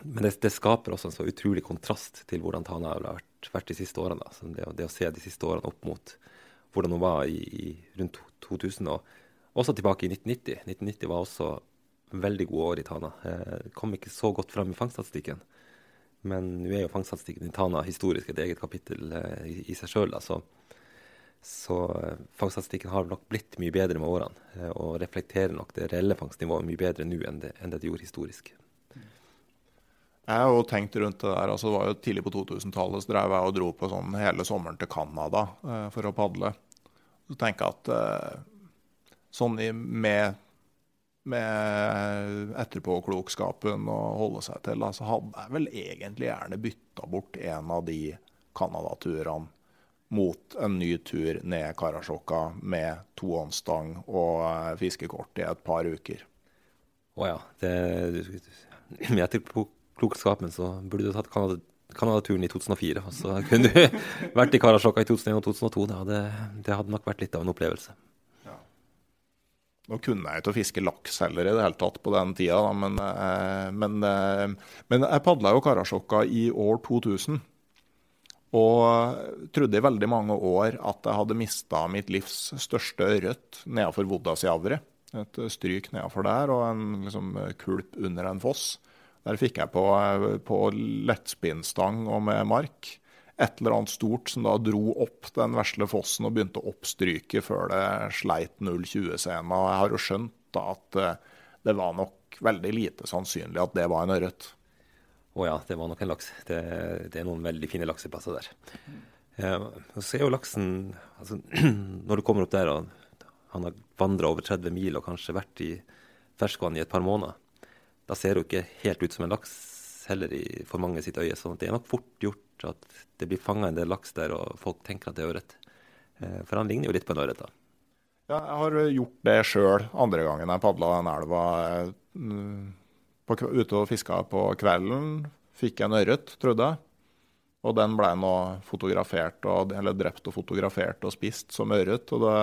men det, det, skaper også en så utrolig kontrast til hvordan Tana har vært, vært de siste årene. Det, det, å se de siste årene opp mot hvordan hun var i, i rundt 2000. og også tilbake i 1990. 1990 var også veldig gode år i Tana. Eh, kom ikke så godt fram i fangststatistikken. Men nå er jo fangststatistikken i Tana historisk et eget kapittel eh, i, i, seg sjøl. Så, så eh, fangststatistikken har nok blitt mye bedre med årene. Eh, og reflekterer nok det reelle fangstnivået mye bedre nå enn det, enn det, de gjorde historisk. Jeg har jo tenkt rundt det der, altså det var jo Tidlig på 2000-tallet så drev jeg og dro på sånn hele sommeren til Canada eh, for å padle. Så tenker jeg at eh, sånn i, med, med etterpåklokskapen å holde seg til, så hadde jeg vel egentlig gjerne bytta bort en av de Canada-turene mot en ny tur ned Karasjokka med tohåndsstang og eh, fiskekort i et par uker. Å ja. Det, med etterpåklokskapen så burde du tatt Canada Canada-turen i 2004. Og så kunne du vært i Karasjokka i 2001 og 2002. Det hadde, det hadde nok vært litt av en opplevelse. Nå kunne jeg ikke fiske laks heller i det hele tatt på den tida, da, men, eh, men, eh, men, jeg padla jo Karasjokka i år 2000. Og trodde i veldig mange år at jeg hadde mista mitt livs største ørret nedenfor Vodasjavret. Et stryk nedenfor der og en liksom, kulp under en foss. Der fikk jeg på, på lettspinnstang og med mark et eller annet stort som da dro opp den vesle fossen og begynte å oppstryke før det sleit 020-scena. Jeg har jo skjønt da at eh, det var nok veldig lite sannsynlig at det var en ørret. Å ja, det var nok en laks. Det, det er noen veldig fine lakseplasser der. Eh, så er jo laksen altså, Når du kommer opp der og han har vandra over 30 mil og kanskje vært i ferskvann i et par måneder, da ser jo ikke helt ut som en laks heller i, for mange sitt øye. Så det er nok fort gjort at det blir fanga en del laks der, og folk tenker at det er ørret. Eh, for han ligner jo litt på en ørret. da. Ja, jeg har gjort det sjøl andre gangen jeg padla den elva. På, ute og fiska på kvelden. Fikk en ørret, trodde jeg. Og den ble nå fotografert, og, eller drept og fotografert og spist som ørret. Og det,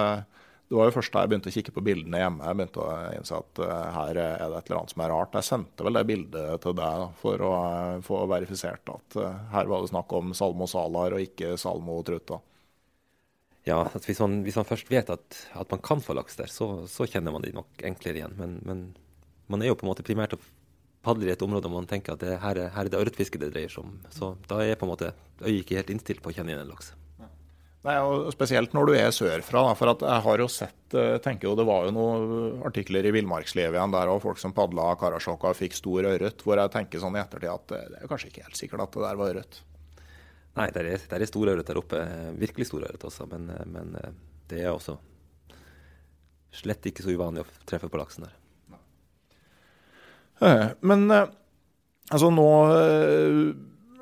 det, var jo først da jeg begynte å kikke på bildene hjemme jeg begynte å innse at uh, her er det et eller annet som er rart. Jeg sendte vel det bildet til deg for å uh, få verifisert at uh, her var det snakk om Salmo Salar og ikke Salmo Truta. Ja, hvis man, hvis, man, først vet at, at, man kan få laks der, så, så kjenner man de nok enklere igjen. Men, men, man er jo på en måte primært og padler i et område hvor man tenker at det, her, er, her er det ørretfiske det dreier seg om. Så da er på en måte øyet ikke helt innstilt på å kjenne igjen en laks. Nei, og Spesielt når du er sørfra. Da, for jeg har jo sett eh, tenker jo Det var jo noen artikler i Villmarkslivet igjen der og folk som padla Karasjok og fikk stor ørret. Hvor jeg tenker sånn i ettertid at eh, det er kanskje ikke helt sikkert at det der var ørret. Nei, det er, det er stor ørret der oppe. Virkelig stor ørret også. Men, eh, men det er også slett ikke så uvanlig å treffe på laksen der. Men altså nå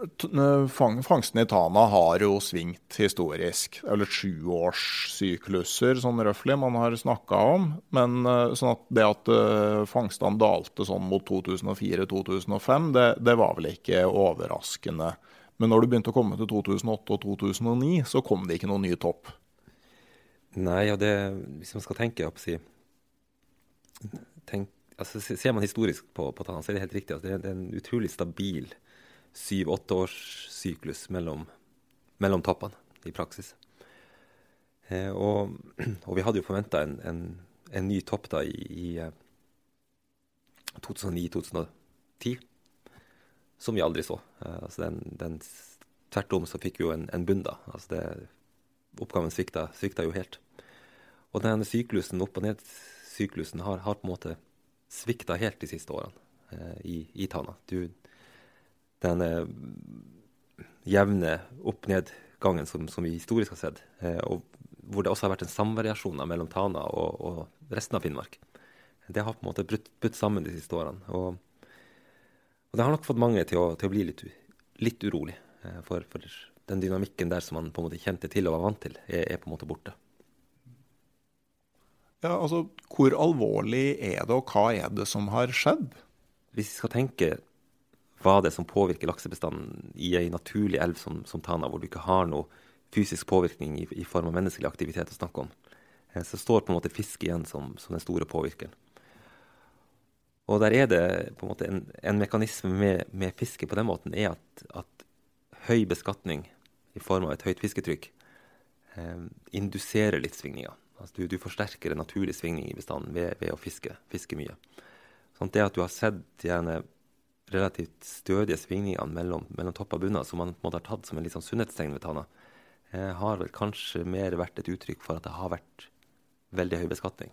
eh, Fangsten i Tana har jo svingt historisk. Det er vel sjuårssykluser sånn røftlig man har snakka om. Men sånn at det at fangstene dalte sånn mot 2004-2005, det, det, var vel ikke overraskende. Men når du begynte å komme til 2008 og 2009, så kom det ikke noen ny topp. Nei, og det, hvis man skal tenke, opp, si, tenk, altså, Ser man historisk på, på Tana, så er det helt riktig. Altså, det, det, er, en utrolig stabil syv-åtteårssyklus mellom, mellom toppene i praksis. Eh, og, og, vi hadde jo forventa en, en, en, ny topp da i, i 2009-2010, eh, som vi aldri så. Eh, altså den, den, tvert om så fikk vi jo en, en bunn, da. Altså det, oppgaven svikta, svikta, jo helt. Og denne syklusen, opp og ned-syklusen, har, har, på en måte svikta helt de siste årene eh, i, i, Tana. Du, den eh, jevne opp-ned-gangen som, som, vi historisk har sett, eh, og hvor det også har vært en samvariasjon mellom Tana og, og, resten av Finnmark, det har på en måte brutt, brutt sammen de siste årene. Og, og, det har nok fått mange til å, til å bli litt, litt urolig. Eh, for, for, den dynamikken der som man på en måte kjente til og var vant til, er, er på en måte borte. Ja, altså, Hvor alvorlig er det, og hva er det som har skjedd? Hvis vi skal tenke hva det er som påvirker laksebestanden i ei naturlig elv som, som, Tana, hvor du ikke har noe fysisk påvirkning i, i, form av menneskelig aktivitet å snakke om, eh, så står på en måte fisk igjen som, som den store påvirkeren. Og der er det på en måte en, en mekanisme med, med, fiske på den måten er at, at høy beskatning i form av et høyt fisketrykk eh, induserer litt svingninger. Altså du, du, forsterker en naturlig svingning i bestanden ved, ved å fiske, fiske mye. Sånn det at du har sett gjerne relativt stødige svingningene mellom, mellom topp og bunner, som man på en måte har tatt som en litt sånn sunnhetstegn ved Tana, eh, har vel kanskje mer vært et uttrykk for at det har vært veldig høy beskatning.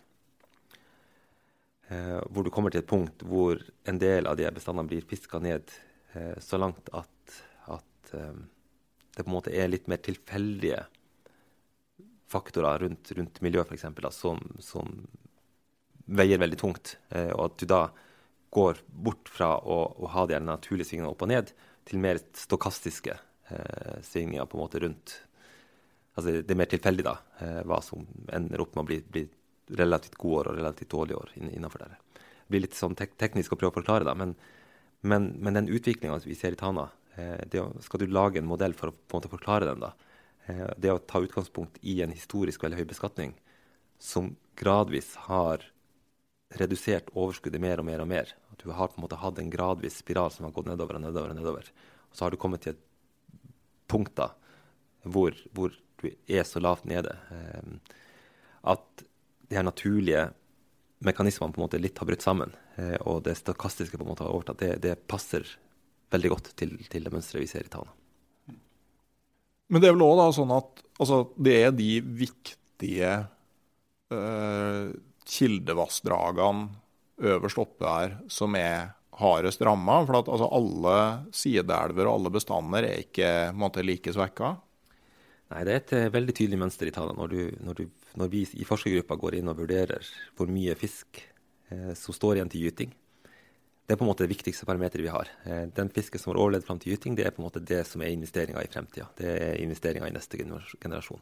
Eh, hvor du kommer til et punkt hvor en del av de bestandene blir fiska ned eh, så langt at, at eh, det på en måte er litt mer tilfeldige faktorer rundt, rundt miljøet, eksempel, som, som, veier veldig tungt. Eh, og at du da går bort fra å, å ha de naturlige svingene opp og ned, til mer stokastiske eh, svingninger på en måte rundt Altså det er mer tilfeldig da, eh, hva som ender opp med å bli, bli relativt gode år og relativt dårlige år innenfor der. Det blir litt sånn tek teknisk å prøve å forklare, da, men, men, men den utviklinga vi ser i Tana, eh, det, skal du lage en modell for å på en måte forklare den, da, Eh, det å ta utgangspunkt i en historisk veldig høy beskatning som gradvis har redusert overskuddet mer og mer og mer. Du har på en måte hatt en gradvis spiral som har gått nedover og nedover. Og nedover. Og så har du kommet til et punkt da, hvor, hvor du er så lavt nede eh, at de her naturlige mekanismene på en måte litt har brutt sammen. Eh, og det stokastiske på en måte har overtatt. Det, det passer veldig godt til, til det mønsteret vi ser i Tana. Men det er vel òg sånn at altså, det er de viktige eh, kildevassdragene øverst oppe her som er hardest ramma. For at altså, alle sideelver og alle bestander er ikke måte, like svekka. Nei, det er et uh, veldig tydelig mønster i tallene. Når, når, når, vi i forskergruppa går inn og vurderer hvor mye fisk eh, som står igjen til gyting, det er på en måte det viktigste parameteret vi har. Eh, den fisken som har overlevd fram til gyting, det er på en måte det som er investeringa i fremtida. Det er investeringa i neste generasjon.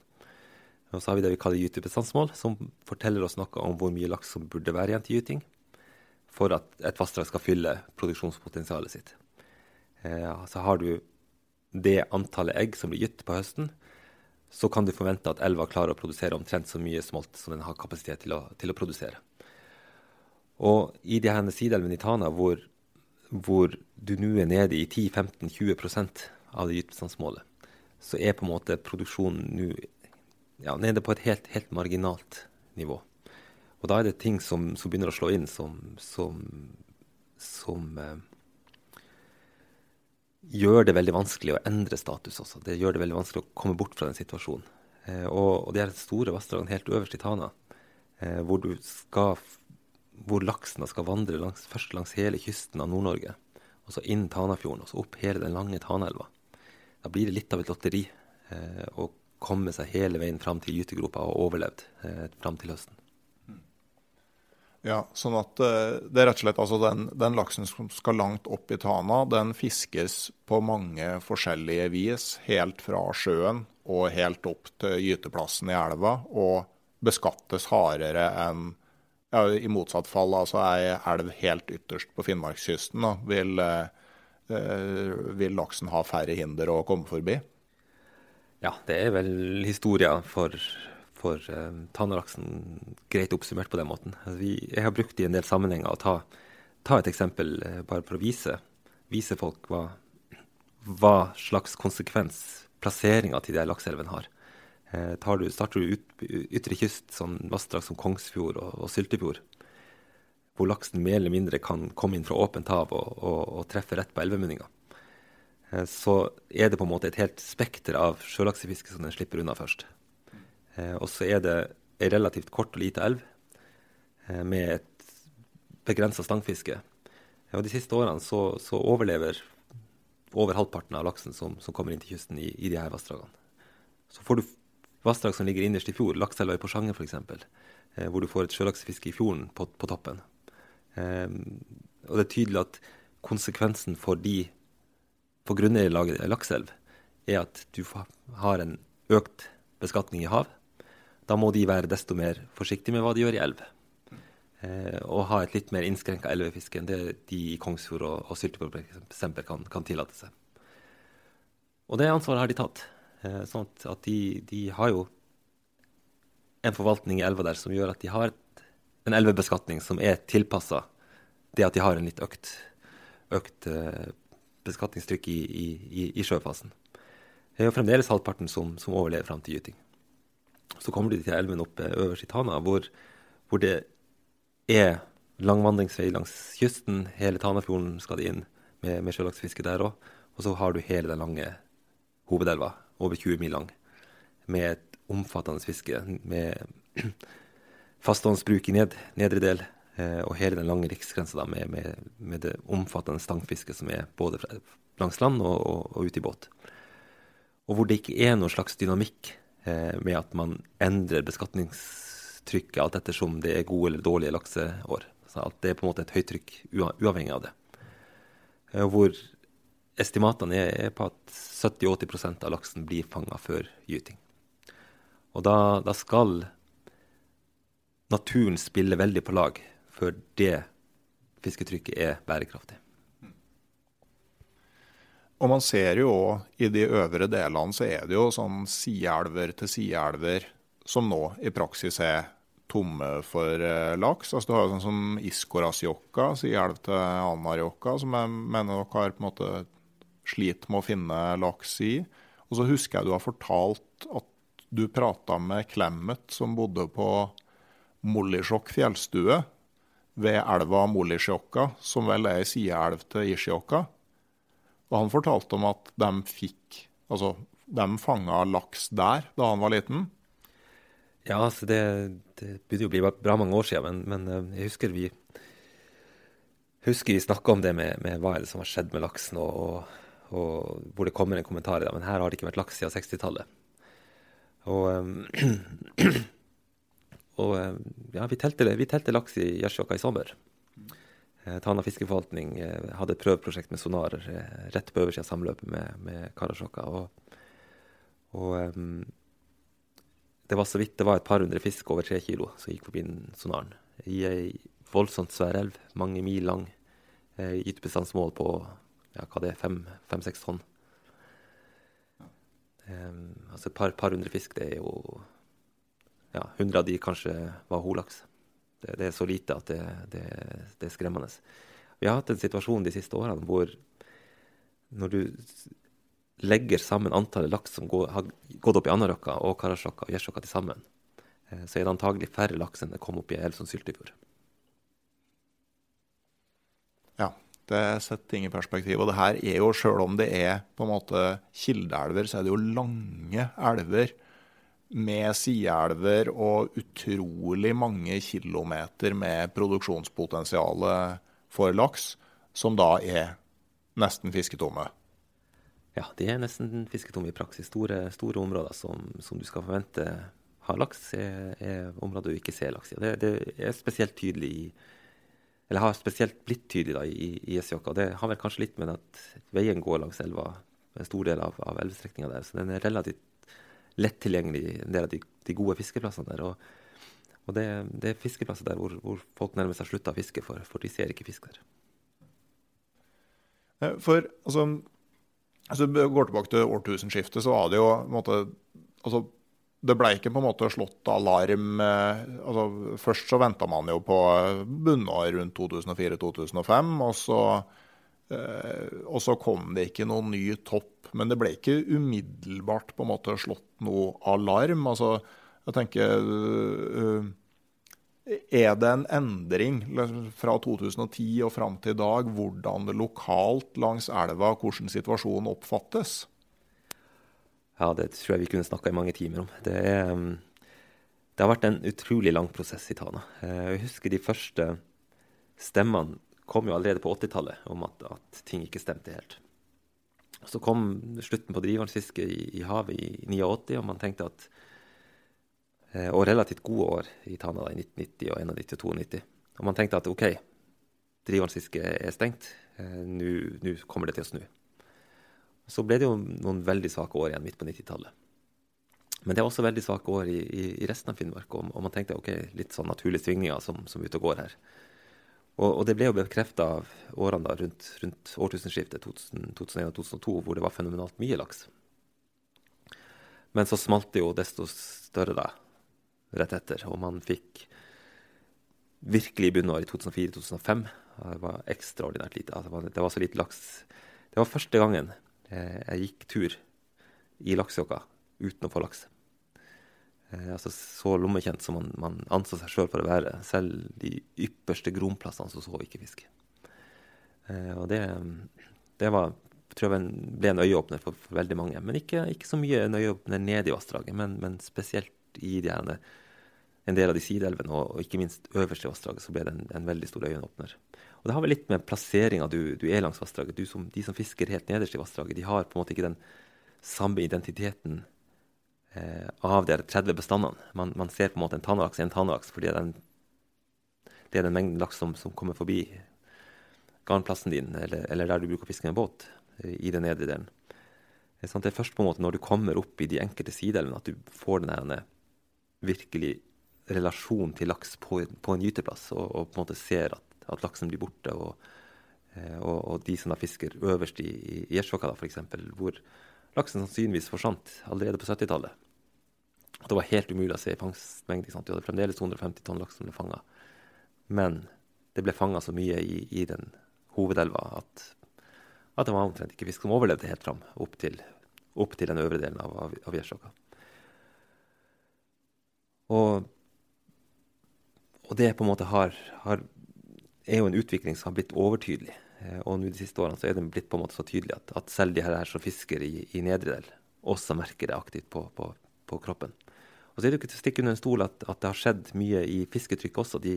Og så har vi det vi kaller gytebestandsmål, som forteller oss noe om hvor mye laks som burde være igjen til gyting for at et vassdrag skal fylle produksjonspotensialet sitt. Eh, så har du det antallet egg som blir gitt på høsten, så kan du forvente at elva klarer å produsere omtrent så mye smolt som den har kapasitet til å, til å produsere. Og i de her sideelvene i Tana, hvor, hvor du nå er nede i 10-15-20% av det gytebestandsmålet, så er på en måte produksjonen nå ja, nede på et helt, helt, marginalt nivå. Og da er det ting som, som begynner å slå inn som, som, som eh, gjør det veldig vanskelig å endre status også. Det gjør det veldig vanskelig å komme bort fra den situasjonen. Eh, og, og er store vassdragene helt øverst i Tana, eh, hvor, skal, hvor laksen skal vandre langs, først langs hele kysten av Nord-Norge, og så inn Tanafjorden, og så opp hele den lange Tanaelva. Da blir det litt av et lotteri eh, å komme seg hele veien fram til gytegropa og overlevd eh, fram til høsten. Ja, sånn at uh, det er rett og slett altså den, den, laksen som skal langt opp i Tana, den fiskes på mange forskjellige vis. Helt fra sjøen og helt opp til gyteplassen i elva. Og beskattes hardere enn ja, I motsatt fall, altså ei elv helt ytterst på Finnmarkskysten, da, vil, eh, vil laksen ha færre hinder å komme forbi? Ja, det er vel historia for for uh, Tanalaksen greit oppsummert på den måten. Altså, vi, jeg har brukt i en del sammenhenger å ta, ta et eksempel uh, bare for å vise, vise folk hva, hva, slags konsekvens plasseringa til de lakseelvene har. Uh, du, starter du ut, ytre kyst, sånn vassdrag som Kongsfjord og, og Syltefjord, hvor laksen mer eller mindre kan komme inn fra åpent hav og, og, og treffe rett på elvemunninga, så er det på en måte et helt spekter av sjølaksefiske som den slipper unna først. Eh, og så er det ei relativt kort og lita elv eh, med et begrensa stangfiske. Og de siste årene så, så, overlever over halvparten av laksen som, som kommer inn til kysten i, i de her vassdragene. Så får du vassdrag som ligger innerst i fjord, Lakselva i Porsanger f.eks., eh, hvor du får et sjølaksefiske i fjorden på, på toppen. Eh, og det er tydelig at konsekvensen for de på grunneierlaget lakseelv er at du har en økt beskatning i hav, da må de være desto mer forsiktige med hva de gjør i elv. Eh, og ha et litt mer innskrenka elvefiske enn det de i Kongsfjord og, og Syltefjord kan, kan tillate seg. Og det ansvaret har de tatt. Eh, sånn at, de, de, har jo en forvaltning i elva der som gjør at de har en elvebeskatning som er tilpassa det at de har en litt økt, økt eh, beskatningstrykk i, i, i, i sjøfasen. Det er jo fremdeles halvparten som, som overlever fram til gyting. Så kommer du til elven oppe øverst i Tana, hvor, hvor det er langvandringsvei langs kysten. Hele Tanafjorden skal de inn med, med sjølaksefiske der òg. Og så har du hele den lange hovedelva, over 20 mil lang, med et omfattende fiske. Med fasthåndsbruk i ned, nedre del, eh, og hele den lange riksgrensa med, med, med, det omfattende stangfisket som er både langs land og, og, og ute i båt. Og hvor det ikke er noen slags dynamikk med at man endrer beskatningstrykket alt ettersom det er gode eller dårlige lakseår. Så at det er på en måte et høytrykk uavhengig av det. Eh, hvor estimatene er, på at 70-80% av laksen blir fanga før gyting. Og da, da, skal naturen spille veldig på lag før det fisketrykket er bærekraftig. Og man ser jo òg i de øvre delene så er det jo sånn sideelver til sideelver som nå i praksis er tomme for eh, laks. Altså Du har jo sånn som Iskorasjokka, sideelv til Anarjokka, som jeg mener dere har på en måte slitt med å finne laks i. Og så husker jeg du har fortalt at du prata med Clemet, som bodde på Mollisjokk fjellstue ved elva Mollisjokka, som vel er sideelv til Isjokka. Og han fortalte om at de fikk Altså, de fanga laks der da han var liten. Ja, altså det, det begynner å bli bra mange år siden, men, men eh, jeg husker vi husker vi snakka om det med, med, hva er det som har skjedd med laksen, og, og, og hvor det kommer en kommentar i det. Men her har det ikke vært laks siden 60-tallet. Og, um, og ja, vi telte, vi telte laks i Gjersjåka i sommer. Eh, Tana fiskeforvaltning eh, hadde et prøveprosjekt med sonar eh, rett på øversida av samløpet med, med Karasjokka. Og, og um, det var så vidt det var et par hundre fisk over tre kilo som gikk forbi sonaren. I ei voldsomt svær elv, mange mil lang. Gytebestandsmål på ja, hva det er, fem-seks tonn. Um, altså et par, par hundre fisk, det er jo Ja, hundre av de kanskje var holaks. Det, det, er så lite at det, det, det, er skremmende. Vi har hatt en situasjon de siste årene hvor når du legger sammen antallet laks som går, har gått opp i Anárjohka og Karasjokka og Gjersjokka til sammen, eh, så er det antagelig færre laks enn det kom opp i som Syltefjord. Ja, det setter ting i perspektiv. Og det her er jo, sjøl om det er på en måte kildeelver, så er det jo lange elver med sideelver og utrolig mange kilometer med produksjonspotensial for laks, som da er nesten fisketomme. Ja, de er nesten fisketomme i praksis. Store, store områder som, som, du skal forvente har laks, er, er områder du ikke ser laks i. Det, det, er spesielt tydelig i Eller har spesielt blitt tydelig da, i, i Esjokka. Det har vel kanskje litt med at veien går langs elva en stor del av, av elvestrekninga der. Så den er relativt lett tilgjengelig, en del av de, de gode fiskeplassene der. Og, og det, det, er fiskeplasser der hvor, hvor folk nærmest har slutta å fiske, for, for de ser ikke fisk der. Eh, for altså altså, Går tilbake til årtusenskiftet, så var det jo på en måte, altså, Det ble ikke på en måte slått alarm eh, altså, Først så venta man jo på bunnår rundt 2004-2005, og så eh, og så kom det ikke noen ny topp. Men det ble ikke umiddelbart på en måte slått noe alarm. Altså, jeg tenker er det en endring fra 2010 og fram til i dag hvordan det lokalt langs elva, hvordan situasjonen oppfattes? Ja, det tror jeg vi kunne snakka i mange timer om. Det, er, um, det, har vært en utrolig lang prosess i Tana. Eh, jeg husker de første stemmene kom jo allerede på 80-tallet om at, at, ting ikke stemte helt. Så kom slutten på drivvannsfiske i, i havet i 89, og man tenkte at Eh, og relativt gode år i Tana i 1990 og 1991 og 92. Og man tenkte at OK, drivvannsfisket er stengt, eh, nå kommer det til å snu. Så ble det jo noen veldig svake år igjen midt på 90-tallet. Men det er også veldig svake år i, i, resten av Finnmark, og, man tenkte OK, litt sånn naturlige svingninger som, som ute og går her. Og, og det ble jo bekrefta av årene da, rundt, rundt årtusenskiftet 2001 og 2002, hvor det var fenomenalt mye laks. Men så smalt det jo desto større da, rett etter. Og man fikk virkelig bunnår i 2004-2005. Det var ekstraordinært lite. Altså, det var så lite laks. Det var første gangen eh, jeg gikk tur i Laksjokka uten å få laks. Eh, altså Så lommekjent som man, man anså seg sjøl for å være. Selv de ypperste gromplassene så så vi ikke fisk. Eh, og det, det var, tror jeg ble en øyeåpner for, for veldig mange. Men ikke, ikke, så mye en øyeåpner nede i vassdraget, men, men spesielt i de her en del av de sideelvene, og, og, ikke minst øverst i vassdraget, så ble det en, en veldig stor øyeåpner. Og Det har vel litt med plasseringa du, du, er langs vassdraget. De som fisker helt nederst i vassdraget, de har på en måte ikke den samme identiteten eh, av de 30 bestandene. Man, man, ser på en måte en tannlaks en tannlaks, fordi den, det er den mengden laks som, som kommer forbi garnplassen din, eller, eller, der du bruker å fiske med båt, i den nedre delen. Det er først på en måte når du kommer opp i de enkelte sideelvene at du får den virkelig relasjon til laks på, på en gyteplass, og, og, på en måte ser at, at laksen blir borte. Og, eh, og, og, de som da fisker øverst i, Gjersjåka, f.eks., hvor laksen sannsynligvis forsvant allerede på 70-tallet. Det var helt umulig å se fangstmengde. Du hadde fremdeles 250 tonn laks som ble fanga. Men det ble fanga så mye i, i den hovedelva at, at, det var omtrent ikke fisk som overlevde helt fram opp til, opp til den øvre delen av, av, av Gjersjåka. Og og det på en måte har, har, er jo en utvikling som har blitt overtydelig. Eh, og nå de siste årene så er det blitt på en måte så tydelig at, at selv de her som fisker i, i nedre del, også merker det aktivt på, på, på, kroppen. Og så er det jo ikke til å stikke under en stol at, at, det har skjedd mye i fisketrykk også. De,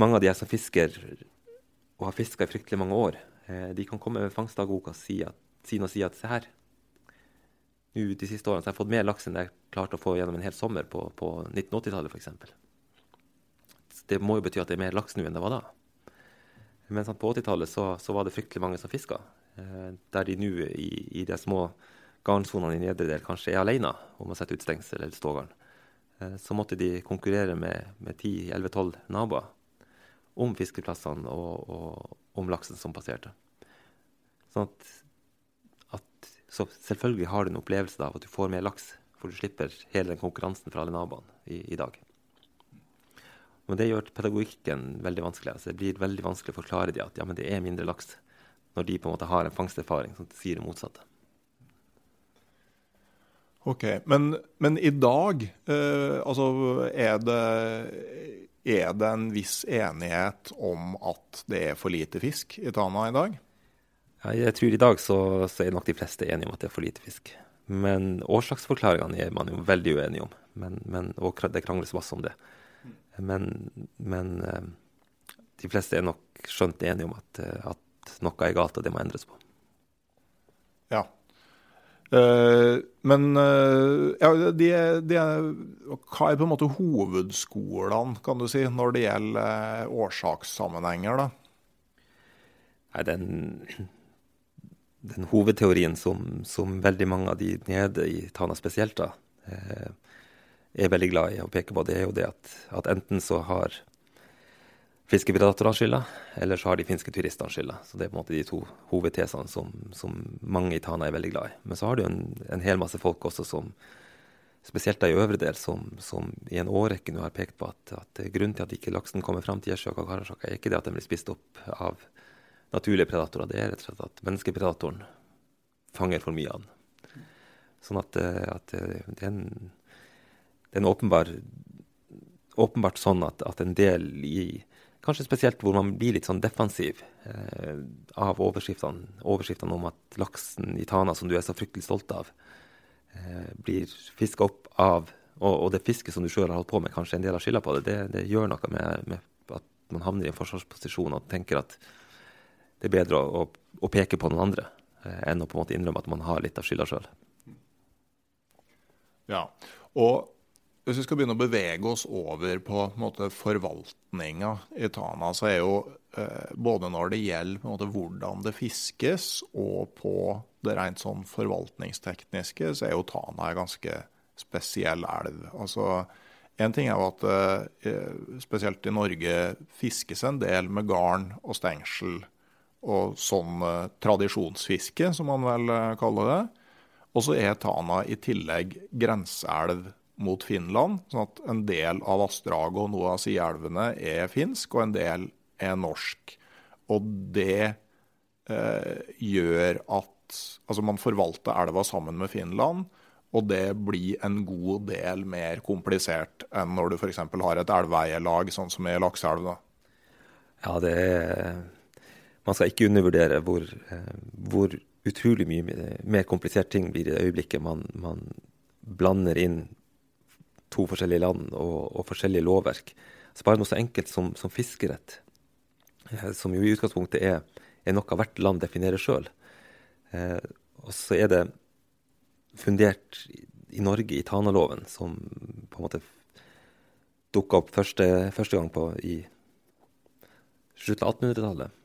mange av de her som fisker og har fiska i fryktelig mange år, eh, de kan komme med fangstdagboka si, at, si og si at se her, nå de siste årene så har jeg fått mer laks enn jeg klarte å få gjennom en hel sommer på, på 1980-tallet f.eks det må jo bety at det er mer laks nå enn det var da. Men sånn, på 80-tallet så, så, var det fryktelig mange som fiska. Eh, der de nå i, i, de små garnsonene i nedre del kanskje er alene om å sette ut stengsel eller stågarn. Eh, så måtte de konkurrere med, med 10-11-12 naboer om fiskeplassene og, og, om laksen som passerte. Sånn at, at Så selvfølgelig har du en opplevelse av at du får mer laks, for du slipper hele den konkurransen fra alle naboene i, i dag. Men det gjør pedagogikken veldig vanskelig. Altså det blir veldig vanskelig å forklare dem at ja, det er mindre laks, når de på en måte har en fangsterfaring som sier det motsatte. Ok, Men, men i dag, eh, altså er det, er det en viss enighet om at det er for lite fisk i Tana i dag? Ja, jeg tror i dag så, så, er nok de fleste enige om at det er for lite fisk. Men årsaksforklaringene er man jo veldig uenige om. Men, men, og det krangles masse om det. Men, men eh, de fleste er nok skjønt enige om at, eh, at noe er galt, og det må endres på. Ja, Uh, men uh, ja, de, de, hva er på en måte hovedskolene, kan du si, når det gjelder årsakssammenhenger, da? Nei, den, den hovedteorien som, som, veldig mange av de nede i Tana spesielt da, er veldig glad i å peke på, det er jo det at, at enten så har fiskepredatorene skylda, eller så har de finske turistene skylda. Så det er på en måte de to hovedtesene som, som, mange i Tana er veldig glad i. Men så har du en, en hel masse folk også som, spesielt i øvre del, som, som i en årrekke nå har pekt på at, at, grunnen til at ikke laksen kommer fram til Gjesjøk og Karasjok, er ikke det at den blir spist opp av naturlige predatorer, det er rett og slett at menneskepredatoren fanger for mye av den. Sånn at, eh, at eh, det, er en, det er en åpenbar, åpenbart sånn at, at en del i Kanskje spesielt hvor man blir litt sånn defensiv eh, av overskriftene, overskriftene om at laksen i Tana, som du er så fryktelig stolt av, eh, blir fiska opp av og, og, det fisket som du sjøl har holdt på med, kanskje en del av skylda på det, det, det gjør noe med, med, at man havner i en forsvarsposisjon og tenker at det er bedre å, å, å peke på noen andre eh, enn å på en måte innrømme at man har litt av skylda sjøl. Ja, og hvis vi skal begynne å bevege oss over på, på forvaltninga i Tana, så er jo eh, både når det gjelder måte, hvordan det fiskes, og på det rent sånn forvaltningstekniske, så er jo Tana en ganske spesiell elv. Altså, en ting er jo at eh, spesielt i Norge fiskes en del med garn og stengsel og sånn eh, tradisjonsfiske, som man vel eh, kaller det. Og så er Tana i tillegg grenseelv mot Finland. sånn at en del av vassdraget og noe av sideelvene er finsk, og en del er norsk. Og det eh, gjør at altså man forvalter elva sammen med Finland. Og det blir en god del mer komplisert enn når du f.eks. har et elveeierlag, sånn som i Lakseelv. Ja, det er Man skal ikke undervurdere hvor, eh, hvor utrolig mye mer komplisert ting blir i det øyeblikket man, man blander inn to forskjellige land og, og forskjellige lovverk. Så bare noe så enkelt som, som fiskerett, eh, som jo i utgangspunktet er, er noe hvert land definerer sjøl. Eh, og så er det fundert i, Norge i Tanaloven, som på en måte dukka opp første, første, gang på i slutten av 1800-tallet.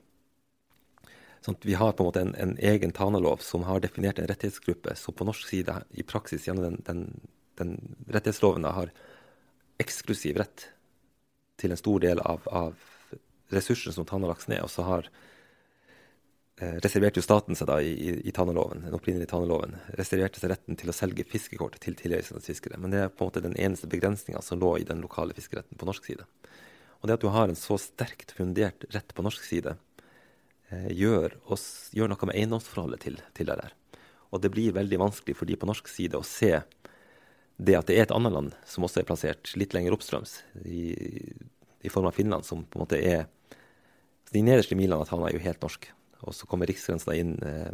Sånn vi har på en måte en, en egen Tanalov som har definert en rettighetsgruppe som på norsk side i praksis gjennom den, den den rettighetsloven har eksklusiv rett til en stor del av, av ressursene som Tanalaksen er. Og så har eh, reserverte jo staten seg da i, i, i Tanaloven, den opprinnelige Tanaloven, reserverte seg retten til å selge fiskekort til tilreisende fiskere. Men det er på en måte den eneste begrensninga som lå i den lokale fiskeretten på norsk side. Og det at du har en så sterkt fundert rett på norsk side, eh, gjør, oss, gjør, noe med eiendomsforholdet til, til det der. Og det blir veldig vanskelig for de på norsk side å se det at det er et annet land som også er plassert litt lenger oppstrøms, i, i form av Finland, som på en måte er De nederste milene av Tana er jo helt norsk. Og så kommer riksgrensa inn eh,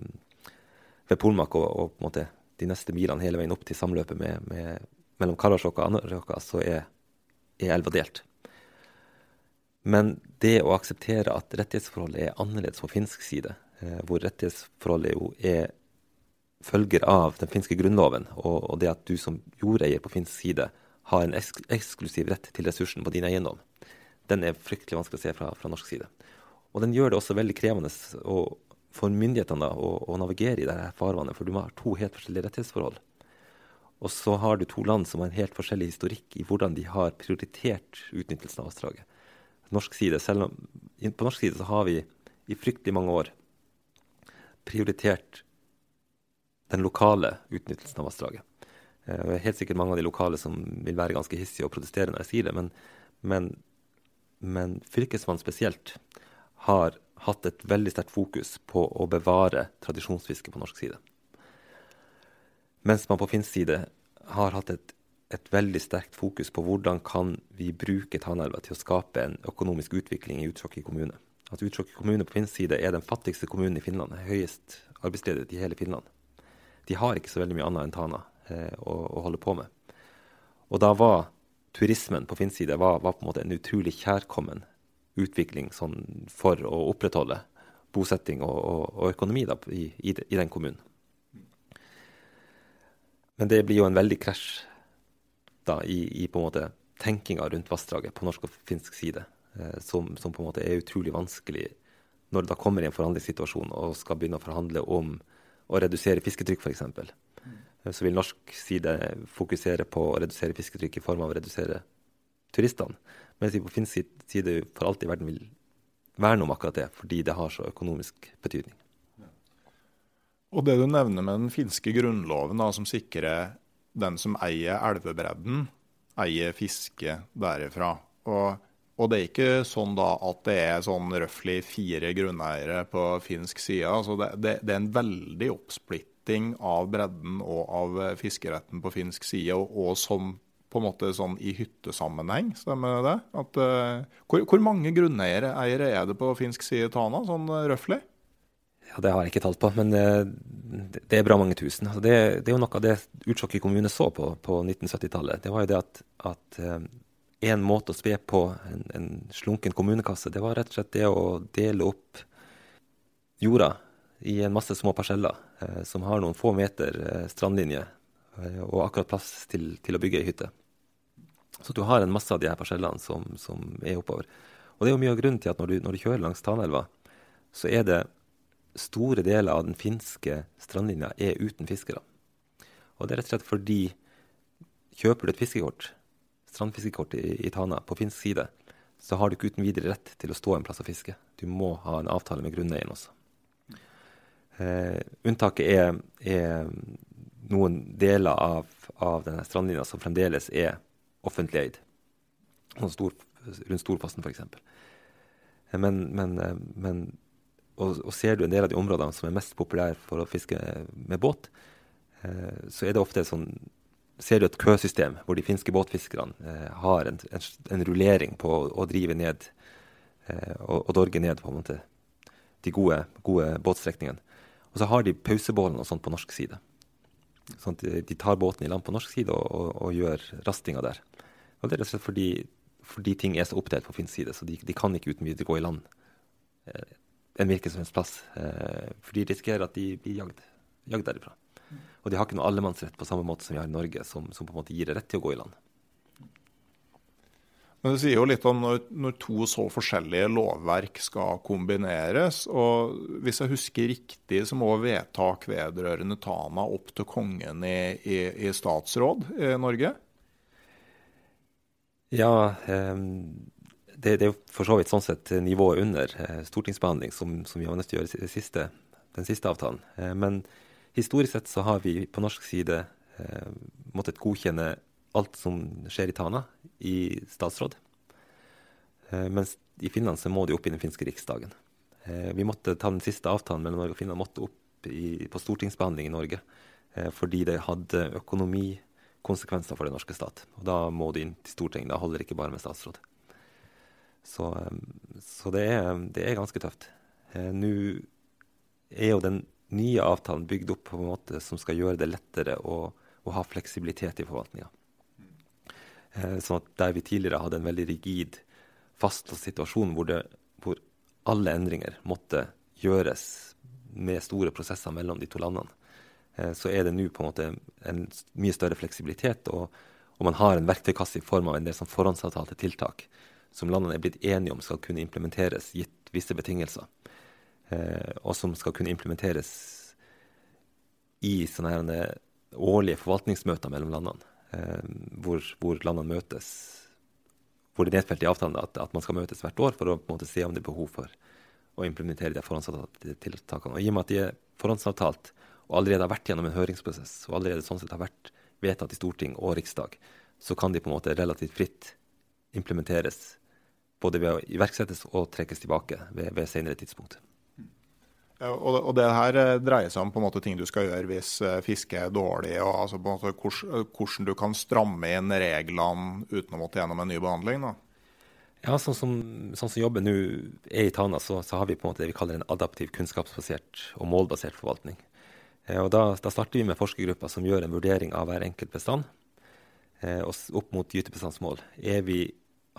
ved Polmak, og, og, på en måte de neste milene hele veien opp til samløpet med, med, mellom Karasjok og Anarjoka, så er, er elva delt. Men det å akseptere at rettighetsforholdet er annerledes på finsk side, eh, hvor rettighetsforholdet jo er følger av den finske grunnloven, og, og det at du som jordeier på finsk side har en eks eksklusiv rett til ressursen på din eiendom, den er fryktelig vanskelig å se fra, fra norsk side. Og den gjør det også veldig krevende å, for myndighetene da, å, å, navigere i dette farvannet, for du har to helt forskjellige rettighetsforhold. Og så har du to land som har en helt forskjellig historikk i hvordan de har prioritert utnyttelsen av vassdraget. Norsk side, om, på norsk side har vi i fryktelig mange år prioritert den lokale utnyttelsen av vassdraget. Eh, det er helt sikkert mange av de lokale som vil være ganske hissige og protestere når jeg sier det, men, men, men Fylkesmannen spesielt har hatt et veldig sterkt fokus på å bevare tradisjonsfiske på norsk side. Mens man på finsk side har hatt et, et veldig sterkt fokus på hvordan kan vi bruke Tanaelva til å skape en økonomisk utvikling i Utsjokki kommune. At Utsjokki kommune på finsk side er den fattigste kommunen i Finland. Høyest arbeidsledighet i hele Finland. De har ikke så veldig mye annet enn Tana eh, å, å, holde på med. Og da var turismen på finsk side var, var på en måte en utrolig kjærkommen utvikling sånn, for å opprettholde bosetting og, og, og økonomi da, i, i, i, den kommunen. Men det blir jo en veldig krasj da, i, i, på en måte tenkinga rundt vassdraget på norsk og finsk side, eh, som, som, på en måte er utrolig vanskelig når det da kommer i en forhandlingssituasjon og skal begynne å forhandle om å redusere fisketrykk, f.eks. Så vil norsk side fokusere på å redusere fisketrykk i form av å redusere turistene. Mens vi på finsk side for alt i verden vil verne om akkurat det, fordi det har så økonomisk betydning. Og det du nevner med den finske grunnloven, da, som sikrer den som eier elvebredden, eier fiske derifra. Og, og, det er ikke sånn da at det er sånn røftlig fire grunneiere på finsk side. Altså det, det, det, er en veldig oppsplitting av bredden og av fiskeretten på finsk side, og, og som på en måte sånn i hyttesammenheng, stemmer det? At, uh, hvor, hvor, mange grunneiere er det på finsk side Tana, sånn uh, røftlig? Ja, Det har jeg ikke talt på, men uh, det er bra mange tusen. Altså, det, det, er jo noe av det Utsjokki kommune så på på 1970-tallet. Det var jo det at, at en måte å spe på en, en, slunken kommunekasse, det var rett og slett det å dele opp jorda i en masse små parseller som har noen få meter strandlinje og akkurat plass til, til å bygge ei hytte. Så du har en masse av de her parsellene som, som, er oppover. Og det er jo mye av grunnen til at når du, når du kjører langs Tanelva, så er det store deler av den finske strandlinja er uten fiskere. Og det er rett og slett fordi kjøper du et fiskekort, strandfiskekort i, Tana på finsk side, så har du ikke uten videre rett til å stå en plass og fiske. Du må ha en avtale med grunneieren også. Eh, unntaket er, er, noen deler av, av denne strandlinja som fremdeles er offentlig eid. Stor, rundt Storfossen f.eks. Men, men, men og, og, ser du en del av de områdene som er mest populære for å fiske med båt, eh, så er det ofte sånn Ser du et køsystem hvor de finske båtfiskerne eh, har en, en, en, rullering på å, å drive ned eh, og, og, dorge ned på en måte de gode, gode båtstrekningene. Og så har de pausebålene og sånt på norsk side. Sånn at de tar båten i land på norsk side og, og, og gjør rastinga der. Og det er rett og slett fordi, fordi ting er så oppdelt på finsk side, så de, de, kan ikke uten videre gå i land eh, en hvilken som helst plass. Eh, for de risikerer at de blir jagd, jagd derifra. Og de har ikke noe allemannsrett på samme måte som vi har i Norge, som, som på en måte gir det rett til å gå i land. Men Det sier jo litt om når, når, to så forskjellige lovverk skal kombineres. og Hvis jeg husker riktig, så må vedtak vedrørende Tana opp til kongen i, i, i statsråd i Norge? Ja, um, det, det, er for så vidt sånn sett nivået under uh, stortingsbehandling som, som, vi var nødt til å gjøre siste, den siste avtalen. Uh, men historisk sett så har vi på norsk side eh, måttet godkjenne alt som skjer i Tana, i statsråd. Eh, mens i Finland så må de opp i den finske riksdagen. Eh, vi måtte ta den siste avtalen mellom Norge og Finland måtte opp i, på stortingsbehandling i Norge. Eh, fordi det hadde økonomikonsekvenser for den norske stat. Og da må du inn til Stortinget. Da holder det ikke bare med statsråd. Så, så det, er, det, er, ganske tøft. Nå er jo den nye avtalen bygd opp på en måte som skal gjøre det lettere å, å ha fleksibilitet i forvaltninga. Eh, sånn at der vi tidligere hadde en veldig rigid, fastlåst situasjon hvor, det, hvor alle endringer måtte gjøres med store prosesser mellom de to landene, eh, så er det nå på en måte en mye større fleksibilitet. Og, og man har en verktøykasse i form av en del sånn forhåndsavtalte tiltak som landene er blitt enige om skal kunne implementeres gitt visse betingelser. Eh, og som skal kunne implementeres i sånne årlige forvaltningsmøter mellom landene. Eh, hvor, hvor, landene møtes. Hvor det er nedfelt i avtalen at, at, man skal møtes hvert år for å på en måte se om det er behov for å implementere de forhåndsavtalte tiltakene. Og I og med at de er forhåndsavtalt, og allerede har vært gjennom en høringsprosess, og allerede sånn sett har vært vedtatt i storting og riksdag, så kan de på en måte relativt fritt implementeres både ved å iverksettes og trekkes tilbake ved, ved senere tidspunkt. Og, det her eh, dreier seg om på en måte ting du skal gjøre hvis uh, fisket er dårlig, og altså på en måte hvordan, hvordan du kan stramme inn reglene uten å måtte gjennom en ny behandling? da? Ja, sånn som, sånn som jobben nå er i Tana, så, så, har vi på en måte det vi kaller en adaptiv, kunnskapsbasert og målbasert forvaltning. Eh, og da, da, starter vi med forskergrupper som gjør en vurdering av hver enkelt bestand eh, opp mot gytebestandsmål. Vi,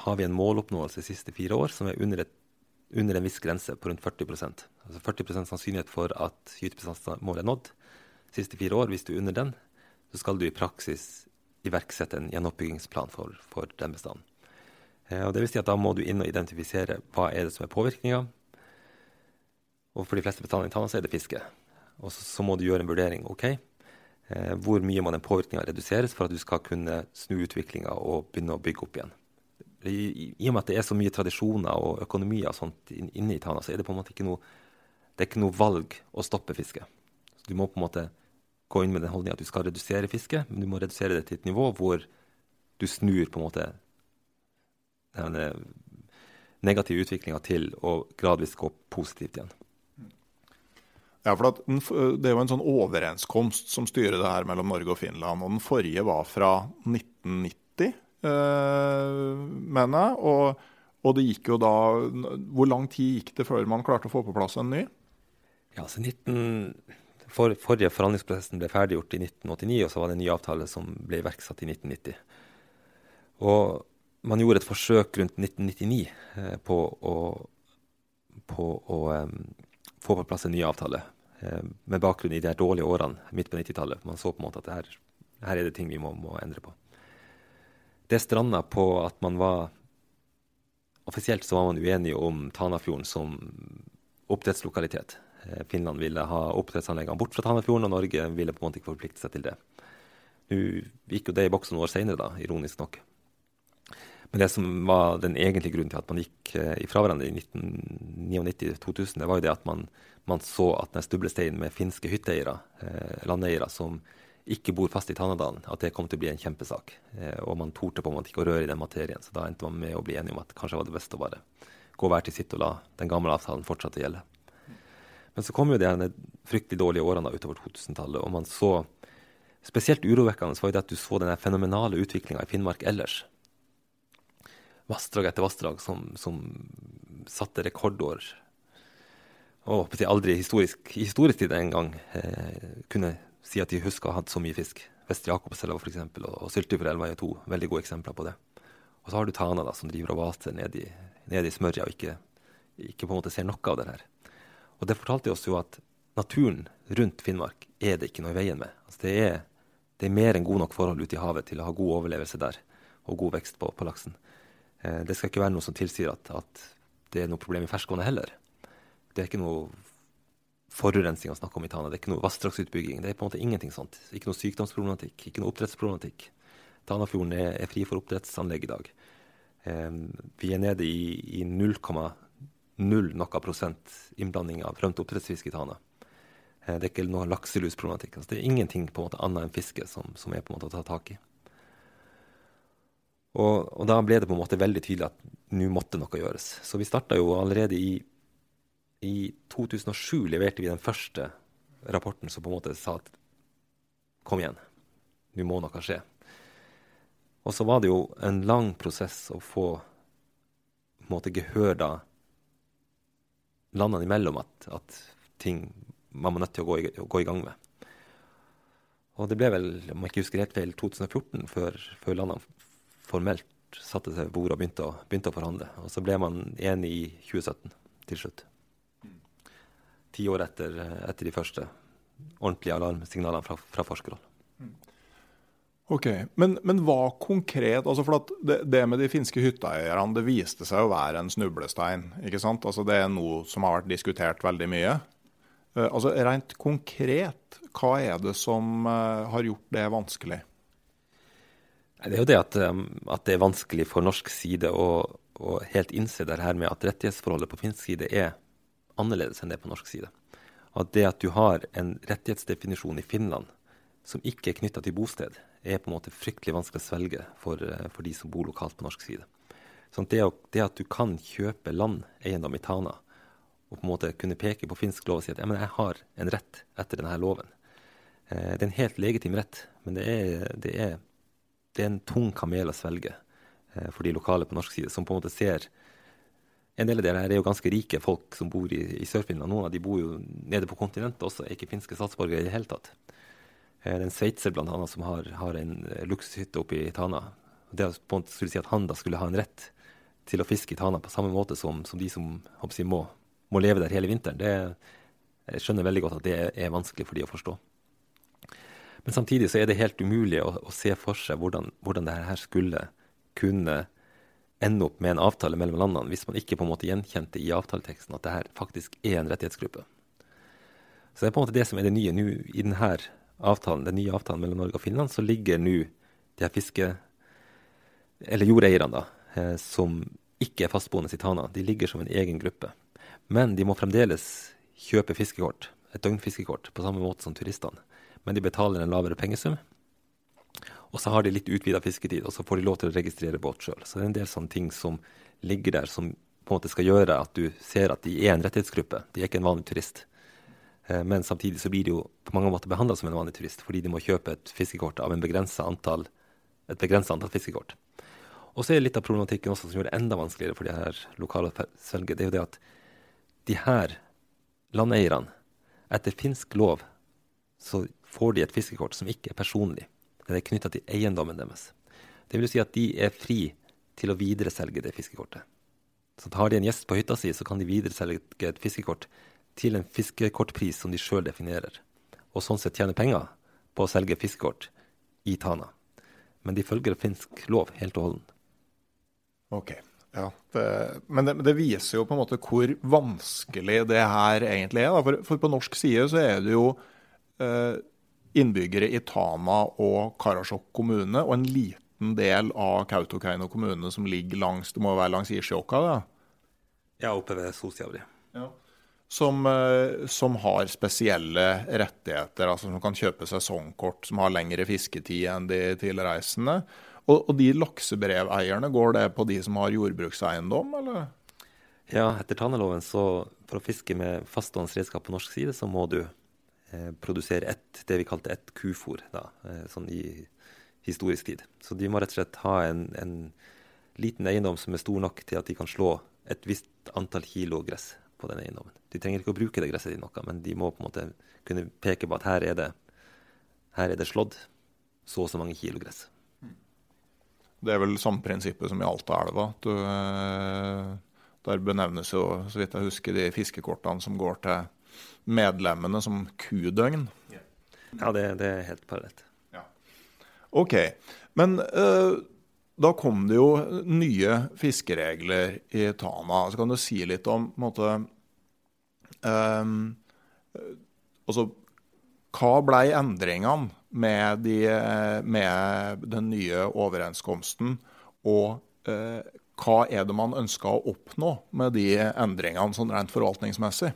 har vi en måloppnåelse de siste fire år som er under, et, under en viss grense på rundt 40% Altså 40% sannsynlighet for at gytebestandsmålet er nådd siste fire år. Hvis du er under den, så skal du i praksis iverksette en gjenoppbyggingsplan for, for den bestanden. Eh, og det vil si at Da må du inn og identifisere hva er det som er påvirkninga. For de fleste bestander i Tana er det fiske. Og så, så, må du gjøre en vurdering. ok, eh, Hvor mye må den påvirkninga reduseres for at du skal kunne snu utviklinga og begynne å bygge opp igjen. I, I, og med at det er så mye tradisjoner og økonomier og sånt inne i Tana, så er det på en måte ikke noe, det er ikke noe valg å stoppe fisket. Så du må på en måte gå inn med den holdninga at du skal redusere fisket, men du må redusere det til et nivå hvor du snur på en måte den negative utviklinga til å gradvis gå positivt igjen. Ja, for Det er jo en sånn overenskomst som styrer det her mellom Norge og Finland. og Den forrige var fra 1990, øh, mener jeg. Og, og, det gikk jo da Hvor lang tid gikk det før man klarte å få på plass en ny? Ja, altså 19, for, Forrige forhandlingsprosessen ble ferdiggjort i 1989, og så var det en ny avtale som ble iverksatt i 1990. Og man gjorde et forsøk rundt 1999 eh, på å, på å eh, få på plass en ny avtale. Eh, med bakgrunn i de dårlige årene midt på 90-tallet. Man så på en måte at her, her, er det ting vi må, må endre på. Det stranda på at man var Offisielt så var man uenig om Tanafjorden som oppdrettslokalitet. Eh, Finland ville ha oppdrettsanleggene bort fra Tanafjorden, og Norge ville på en måte ikke forplikte seg til det. Nå gikk jo det i boks noen år seinere, da, ironisk nok. Men det som var den egentlige grunnen til at man gikk eh, ifra hverandre i 1999-2000, det var jo det at man man så at den stublesteinen med finske hytteeiere, eh, landeiere, som ikke bor fast i Tanadalen, at det kom til å bli en kjempesak. Eh, og man torde på en måte ikke å røre i den materien. Så da endte man med å bli enige om at kanskje var det best å bare gå hver til sitt og la den gamle avtalen fortsette å gjelde. Men så kom jo de fryktelig dårlige årene utover 2000-tallet, og man så Spesielt urovekkende var det at du så den fenomenale utviklinga i Finnmark ellers. Vassdrag etter vassdrag som, som satte rekordår og aldri historisk, historisk tid engang eh, kunne si at de husker å ha hatt så mye fisk. Vestre Jakobselva f.eks. og, Syltyfjordelva er to veldig gode eksempler på det. Og så har du Tana, da, som driver og vaser ned i, ned i smørja og ikke, ikke, på en måte ser noe av det her. Og det fortalte oss jo at naturen rundt Finnmark er det ikke noe i veien med. Altså det, er, det, er, mer enn god nok forhold ute i havet til å ha god overlevelse der, og god vekst på, på laksen. Eh, det skal ikke være noe som tilsier at, at det er noe problem i ferskvannet heller. Det er ikke noe forurensning å snakke om i Tana. Det er ikke noe vassdragsutbygging. Det er på en måte ingenting sånt. Ikke noe sykdomsproblematikk, ikke noe oppdrettsproblematikk. Tanafjorden er, er fri for oppdrettsanlegg i dag. Eh, vi er nede i, i 0,0 noe prosent innblanding av rømt oppdrettsfisk i Tana. Eh, det er ikke noe lakselusproblematikk. Altså, det er ingenting på en måte annet enn fiske som, som, er på en måte å ta tak i. Og, og da ble det på en måte veldig tydelig at nå måtte noe gjøres. Så vi starta jo allerede i i 2007 leverte vi den første rapporten som på en måte sa at kom igjen, nå må noe skje. Og så var det jo en lang prosess å få på en måte gehør da landene imellom at, at ting man var nødt til å gå i, gå i, gang med. Og det ble vel, om jeg ikke husker helt feil, 2014 før, før landene formelt satte seg ved bordet og begynte å, begynte å forhandle. Og så ble man enig i 2017 til slutt ti år etter, etter, de første ordentlige alarmsignalene fra, fra forskerhold. Ok, men, men, hva konkret altså for det, det, med de finske hytteeierne det viste seg å være en snublestein. ikke sant? Altså Det er noe som har vært diskutert veldig mye. Uh, altså Rent konkret, hva er det som uh, har gjort det vanskelig? Det er jo det at, um, at det er vanskelig for norsk side å, å helt innse det her med at rettighetsforholdet på finsk side er annerledes enn det på norsk side. At det at du har en rettighetsdefinisjon i Finland som ikke er knytta til bosted, er på en måte fryktelig vanskelig å svelge for, eh, for de som bor lokalt på norsk side. Sånn det, det, at du kan kjøpe land, eiendom i Tana, og på en måte kunne peke på finsk lov og si at ja, men jeg har en rett etter denne loven. Eh, det er en helt legitim rett, men det er, det er, det er en tung kamel å svelge eh, for de lokale på norsk side, som på en måte ser en del av dere her er jo ganske rike folk som bor i, i Sør-Finland. Noen av de bor jo nede på kontinentet også, er ikke finske statsborgere i det hele tatt. Det er en sveitser annet som har, har en luksushytte oppe i Tana. Det på en måte skulle si at han da skulle ha en rett til å fiske i Tana på samme måte som, som de som jeg, må, må, leve der hele vinteren. Det, jeg skjønner veldig godt at det er vanskelig for de å forstå. Men samtidig så er det helt umulig å, å se for seg hvordan, hvordan dette skulle kunne ende opp med en avtale mellom landene hvis man ikke på en måte gjenkjente i avtaleteksten at det her faktisk er en rettighetsgruppe. Så det er på en måte det som er det nye nå i denne avtalen, den nye avtalen mellom Norge og Finland, så ligger nå de her fiske... Eller jordeierne, da, eh, som ikke er fastboende i Tana, de ligger som en egen gruppe. Men de må fremdeles kjøpe fiskekort, et døgnfiskekort, på samme måte som turistene. Men de betaler en lavere pengesum, og så har de litt utvida fisketid, og så får de lov til å registrere båt sjøl. Så det er en del sånne ting som ligger der som på en måte skal gjøre at du ser at de er en rettighetsgruppe. De er ikke en vanlig turist. Eh, men samtidig så blir de jo på mange måter behandla som en vanlig turist, fordi de må kjøpe et fiskekort av antall, et begrensa antall fiskekort. Og så er litt av problematikken også som gjør det enda vanskeligere for de her lokale svelget. Det er jo det at de her landeierne, etter finsk lov, så får de et fiskekort som ikke er personlig. Den er knytta til eiendommen deres. Det vil si at de er fri til å videreselge det fiskekortet. Så Har de en gjest på hytta si, så kan de videreselge et fiskekort til en fiskekortpris som de sjøl definerer, og sånn sett tjene penger på å selge fiskekort i Tana. Men de følger finsk lov helt og holdent. Ok, ja. Det, men det, det, viser jo på en måte hvor vanskelig det her egentlig er. For, for, på norsk side så er det jo eh, innbyggere i Tana og Karasjok kommune, og en liten del av Kautokeino kommune som ligger langs det må være langs Isjåka? Da. Ja, oppe ved Sosjavri. Ja. Som, eh, som, har spesielle rettigheter, altså som kan kjøpe sesongkort, som har lengre fisketid enn de tilreisende. Og, og de laksebreveierne, går det på de som har jordbrukseiendom, eller? Ja, etter Taneloven så for å fiske med faststående på norsk side, så må du produsere ett, det vi kalte ett kufor, da, eh, sånn i historisk tid. Så de må rett og slett ha en, en, liten eiendom som er stor nok til at de kan slå et visst antall kilo gress på den eiendommen. De trenger ikke å bruke det gresset til noe, men de må på en måte kunne peke på at her er det, her er det slått så og så mange kilo gress. Det er vel samme prinsippet som i Altaelva. Eh, der benevnes jo, så vidt jeg husker, de fiskekortene som går til medlemmene som kudøgn. Ja, det, det er helt parallelt. Ja. OK. Men uh, da kom det jo nye fiskeregler i Tana. Så kan du si litt om på en måte um, Altså, hva ble endringene med, de, med, den nye overenskomsten? Og uh, hva er det man ønska å oppnå med de endringene sånn rent forvaltningsmessig?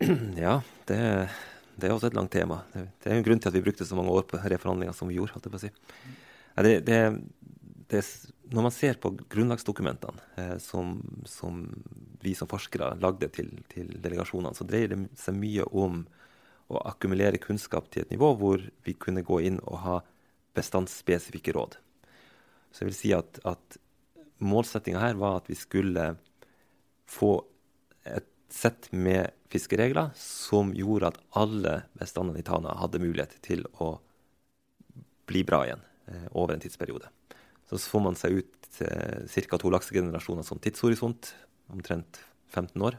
Ja, det, det, er også et langt tema. Det, det er en grunn til at vi brukte så mange år på reforhandlinger som vi gjorde. holdt jeg på å si. Det, det, når man ser på grunnlagsdokumentene eh, som, som, vi som forskere lagde til, til, delegasjonene, så dreier det seg mye om å akkumulere kunnskap til et nivå hvor vi kunne gå inn og ha bestandsspesifikke råd. Så jeg vil si at, at målsettinga her var at vi skulle få sett med fiskeregler som gjorde at alle bestandene i Tana hadde mulighet til å bli bra igjen eh, over en tidsperiode. Så, får man seg ut eh, ca. to laksegenerasjoner som tidshorisont, omtrent 15 år.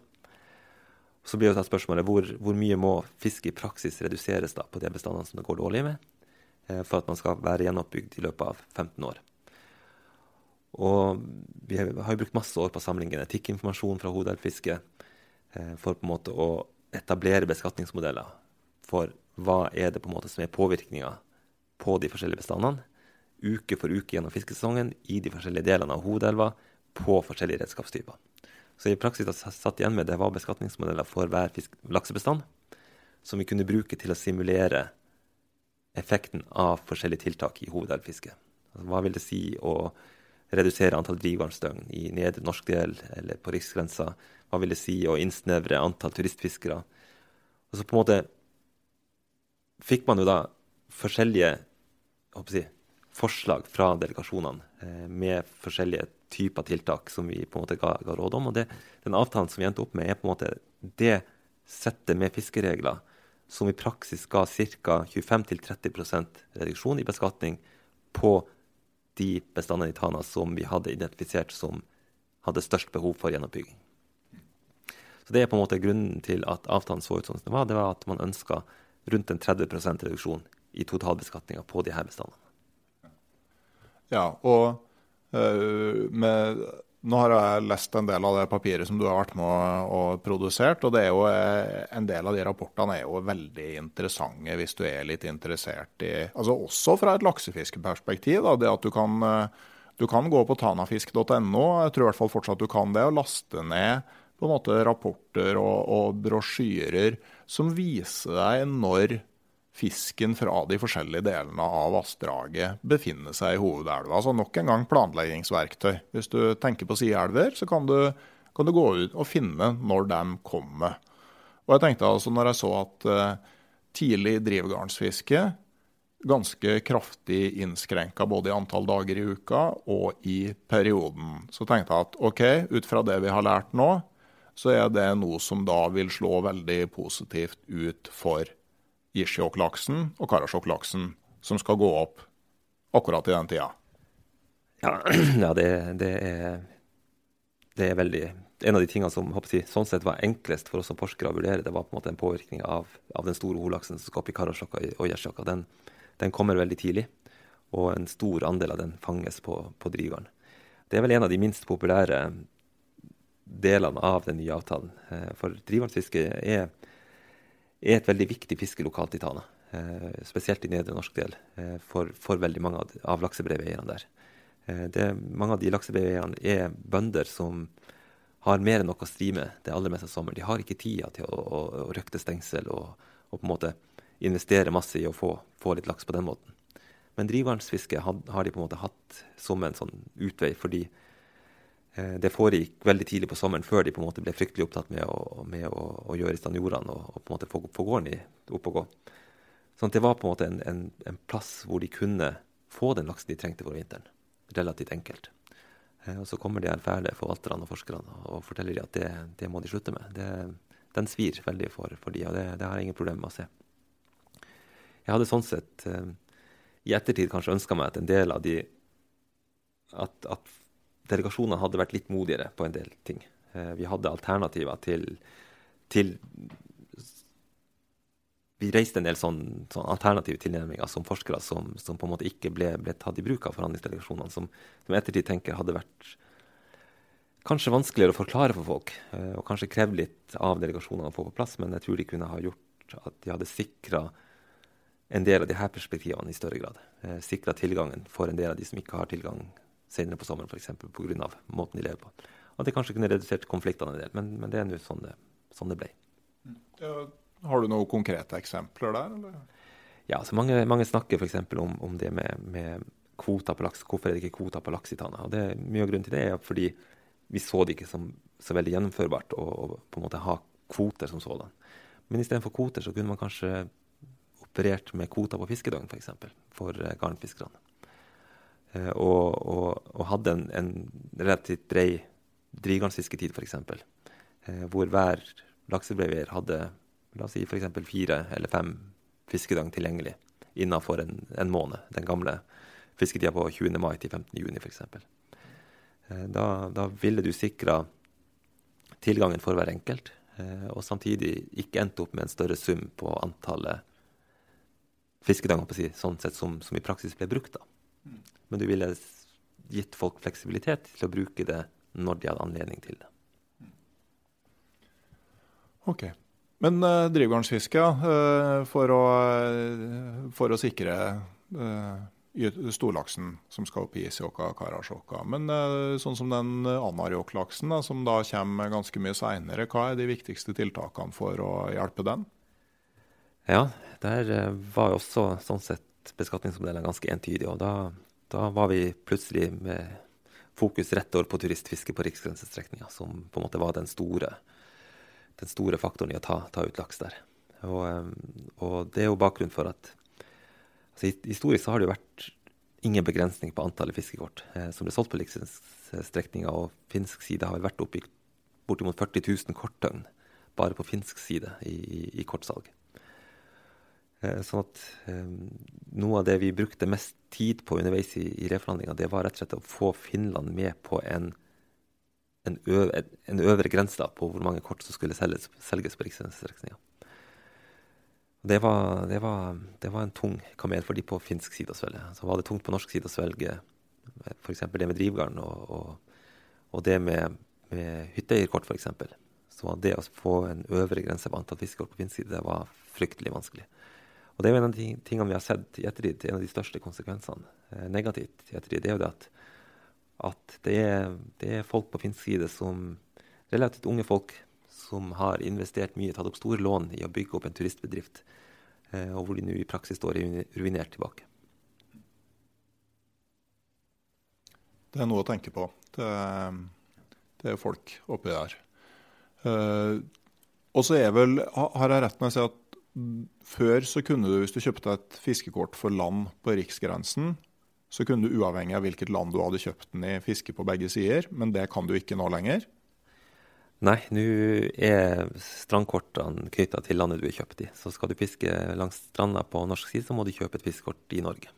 Så blir det spørsmålet hvor, hvor, mye må fisk i praksis reduseres da, på de bestandene som det går dårlig med, eh, for at man skal være gjenoppbygd i løpet av 15 år. Og vi har jo brukt masse år på å samle genetikkinformasjon fra hodelvfisket Eh, for på en måte å etablere beskatningsmodeller for hva er det på en måte som er påvirkninga på de forskjellige bestandene, uke for uke gjennom fiskesesongen i de forskjellige delene av hovedelva på forskjellige redskapstyper. Så i praksis jeg satt igjen med det var beskatningsmodeller for hver laksebestand som vi kunne bruke til å simulere effekten av forskjellige tiltak i hovedelvfisket. Altså, hva vil det si å redusere antall drivgarnsdøgn i nedre norsk del eller på riksgrensa? Hva vil det si å innsnevre antall turistfiskere? Og så på en måte fikk man jo da forskjellige jeg, forslag fra delegasjonene eh, med forskjellige typer tiltak som vi på en måte ga, ga råd om. Og det, den avtalen som vi endte opp med, er på en måte det settet med fiskeregler som i praksis ga ca. 25-30% reduksjon i beskatning på de bestandene i Tana som vi hadde identifisert som hadde størst behov for gjenoppbygging. Så Det er på en måte grunnen til at avtalen så ut som den var. Det var at man ønska rundt en 30% reduksjon i totalbeskatninga på de her bestandene. Ja, og øh, med nå har jeg lest en del av det papiret som du har vært med og, produsert. og jo, eh, En del av de rapportene er jo veldig interessante hvis du er litt interessert i altså Også fra et laksefiskeperspektiv. Da, det at du kan, eh, du kan gå på tanafisk.no, jeg tror i hvert fall fortsatt du kan det, og laste ned på en måte rapporter og, og brosjyrer som viser deg når fisken fra de forskjellige delene av vassdraget befinner seg i hovedelva. Altså nok en gang planleggingsverktøy. Hvis du tenker på sideelver, så kan du, kan du, gå ut og finne når de kommer. Og jeg tenkte altså når jeg så at uh, tidlig drivgarnsfiske ganske kraftig innskrenka både i antall dager i uka og i perioden, så tenkte jeg at OK, ut fra det vi har lært nå, så er det noe som da vil slå veldig positivt ut for Gisjåklaksen og Karasjoklaksen som skal gå opp akkurat i den tida? Ja, ja det, det, er, det, er, veldig En av de tingene som jeg, sånn sett var enklest for oss som forskere å vurdere, det var på en måte en påvirkning av, av den store holaksen som skal opp i Karasjokka og Gjersjokka. Den, den, kommer veldig tidlig, og en stor andel av den fanges på, på drivgarn. Det er vel en av de minst populære delene av den nye avtalen. Eh, for drivgarnsfiske er er et veldig viktig fiske lokalt i Tana. Eh, spesielt i nedre norsk del, eh, for, for, veldig mange av, av der. Eh, det, mange av de laksebreveierne er bønder som har mer enn nok å stri med det aller meste av sommeren. De har ikke tida til å, å, å røkte stengsel og, og, på en måte investere masse i å få, få litt laks på den måten. Men drivgarnsfiske har, de på en måte hatt som en sånn utvei, fordi det foregikk veldig tidlig på sommeren, før de på en måte ble fryktelig opptatt med å, med å, å gjøre i stand jordene og, og, på en måte få, få gården i, opp og gå. Sånn det var på en måte en, en, en, plass hvor de kunne få den laksen de trengte for vinteren. Relativt enkelt. Eh, og Så kommer de her fæle forvalterne og forskerne og forteller de at det, det må de slutte med. Det, den svir veldig for, for de, og det, det, har jeg ingen problemer med å se. Jeg hadde sånn sett eh, i ettertid kanskje ønska meg at en del av de at, at delegasjonene hadde vært litt modigere på en del ting. Eh, vi hadde alternativer til, til Vi reiste en del sånn, sånn alternative tilnærminger som forskere som, som, på en måte ikke ble, ble tatt i bruk av forhandlingsdelegasjonene, som, som ettertid tenker hadde vært kanskje vanskeligere å forklare for folk, eh, og kanskje krevd litt av delegasjonene å få på plass, men jeg tror de kunne ha gjort at de hadde sikra en del av de her perspektivene i større grad. Eh, sikra tilgangen for en del av de som ikke har tilgang senere på sommeren, f.eks. pga. måten de lever på. At det kanskje kunne redusert konfliktene en del, men, men det er nå sånn, sånn, det ble. Ja, har du noen konkrete eksempler der? Eller? Ja, så mange, mange snakker f.eks. Om, om det med, med kvoter på laks. Hvorfor er det ikke kvoter på laks i Tana? Og det, Mye av grunnen til det er fordi vi så det ikke som så veldig gjennomførbart å, å på en måte ha kvoter som sådan. Men istedenfor kvoter så kunne man kanskje operert med kvoter på fiskedøgn, f.eks. For, for eh, garnfiskerne. Eh, og, og, og, hadde en, en relativt brei drivgarnsfisketid, f.eks. Eh, hvor hver laksebreier hadde la oss si f.eks. fire eller fem fiskedøgn tilgjengelig innenfor en, en, måned. Den gamle fisketida på 20. mai til 15. juni f.eks. Eh, da, da ville du sikra tilgangen for hver enkelt, eh, og samtidig ikke endt opp med en større sum på antallet fiskedøgn sånn sett som, som, i praksis ble brukt. da men du ville gitt folk fleksibilitet til å bruke det når de hadde anledning til det. Ok. Men uh, drivgarnsfiske, uh, for, å, uh, for, å, sikre storlaksen som skal opp i Isjåka og Karasjåka. Men sånn som den Anarjok-laksen, som da kommer ganske mye seinere, hva er de viktigste tiltakene for å hjelpe den? Ja, der var jo også sånn sett beskatningsmodellene ganske entydige. Og da, da, var vi plutselig med fokus rett over på turistfiske på riksgrensestrekninga, som på en måte var den store, den store faktoren i å ta, ta ut laks der. Og, eh, og, det er jo bakgrunnen for at altså, Historisk så har det jo vært ingen begrensning på antallet fiskekort eh, som ble solgt på Liksens-strekninga. Og finsk side har vel vært oppe i bortimot 40 000 kortdøgn bare på finsk side i, i, i kortsalg. Eh, sånn at eh, noe av det vi brukte mest tid på underveis i, i reforhandlinga, det var rett og slett å få Finland med på en, en, øvre, en øvre grense på hvor mange kort som skulle selges, selges på Riksgrensestrekninga. Det var, det, det var, en tung kamel for de på finsk side å svelge. Så var det tungt på norsk side å svelge f.eks. det med drivgarn og, og, og det med, med hytteeierkort, f.eks. Så det å få en øvre grense på antall fiskekort på finsk side det var fryktelig vanskelig. Og det er jo en av de tingene vi har sett i ettertid, en av de største konsekvensene eh, negativt i ettertid, det er jo det at, at det, er, det er folk på finsk side som relativt unge folk som har investert mye, tatt opp store lån i å bygge opp en turistbedrift, eh, og hvor de nå i praksis står ruinert tilbake. Det er noe å tenke på. Det, det er folk oppi der. Uh, og så er vel, har jeg rett når jeg sier at før så kunne du, hvis du kjøpte et fiskekort for land på riksgrensen, så kunne du uavhengig av hvilket land du hadde kjøpt den i, fiske på begge sider. Men det kan du ikke nå lenger. Nei, nå er strandkortene knytta til landet du er kjøpt i. Så skal du fiske langs stranda på norsk side, så må du kjøpe et fiskekort i Norge.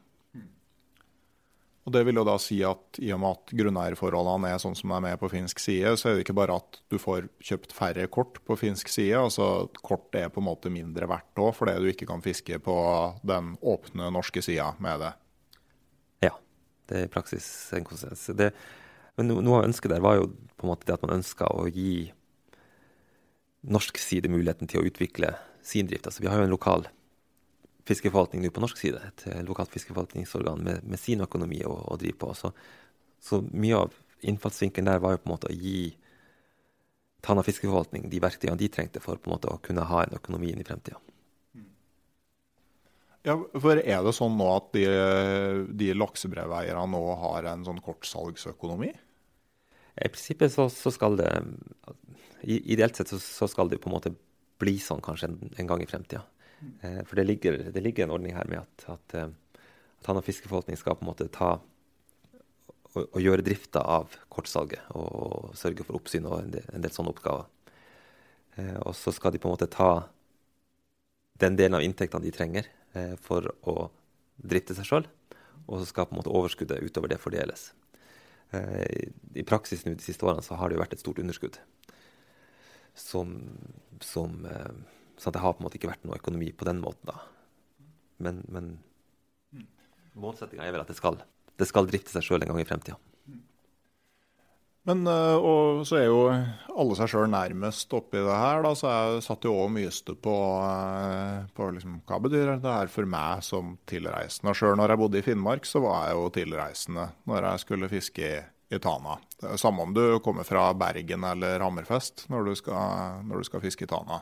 Og Det vil jo da si at i og med at grunneierforholdene er sånn som de er med på finsk side, så er det ikke bare at du får kjøpt færre kort på finsk side. altså Kort er på en måte mindre verdt òg, fordi du ikke kan fiske på den åpne norske sida med det. Ja, det er i praksis en konsekvens. Det, men noe av ønsket der var jo på en måte det at man ønska å gi norsk side muligheten til å utvikle sin drift. Altså, vi har jo en lokal fiskeforvaltning nå på norsk side, et lokalt fiskeforvaltningsorgan med, med sin økonomi å, å drive på. Så, så, mye av innfallsvinkelen der var jo på en måte å gi Tana fiskeforvaltning de verktøyene de trengte for på en måte å kunne ha en økonomi inn i fremtida. Ja, for Er det sånn nå at de, de laksebreveierne nå har en sånn kortsalgsøkonomi? I prinsippet så, så skal det Ideelt sett så, så, skal det på en måte bli sånn kanskje en, en gang i fremtida. Eh, for det ligger, det ligger, en ordning her med at, at, eh, at han og fiskeforvaltning skal på en måte ta og, og gjøre drifta av kortsalget og, og, sørge for oppsyn og en del, en del sånne oppgaver. Eh, og så skal de på en måte ta den delen av inntektene de trenger Eh, for å drifte seg sjøl, og så skal på en måte overskuddet utover det fordeles. Eh, I praksis nå de siste årene så har det jo vært et stort underskudd. Som, som eh, Så det har på en måte ikke vært noe økonomi på den måten, da. Men, men målsettinga er vel at det skal, det skal drifte seg sjøl en gang i fremtida. Men eh, og så er jo alle seg sjøl nærmest oppi det her. da, Så jeg satt jo òg mye på, eh, på liksom, hva betyr det her for meg som tilreisende. Sjøl når jeg bodde i Finnmark, så var jeg jo tilreisende når jeg skulle fiske i, i Tana. Samme om du kommer fra Bergen eller Hammerfest når du skal, når du skal fiske i Tana.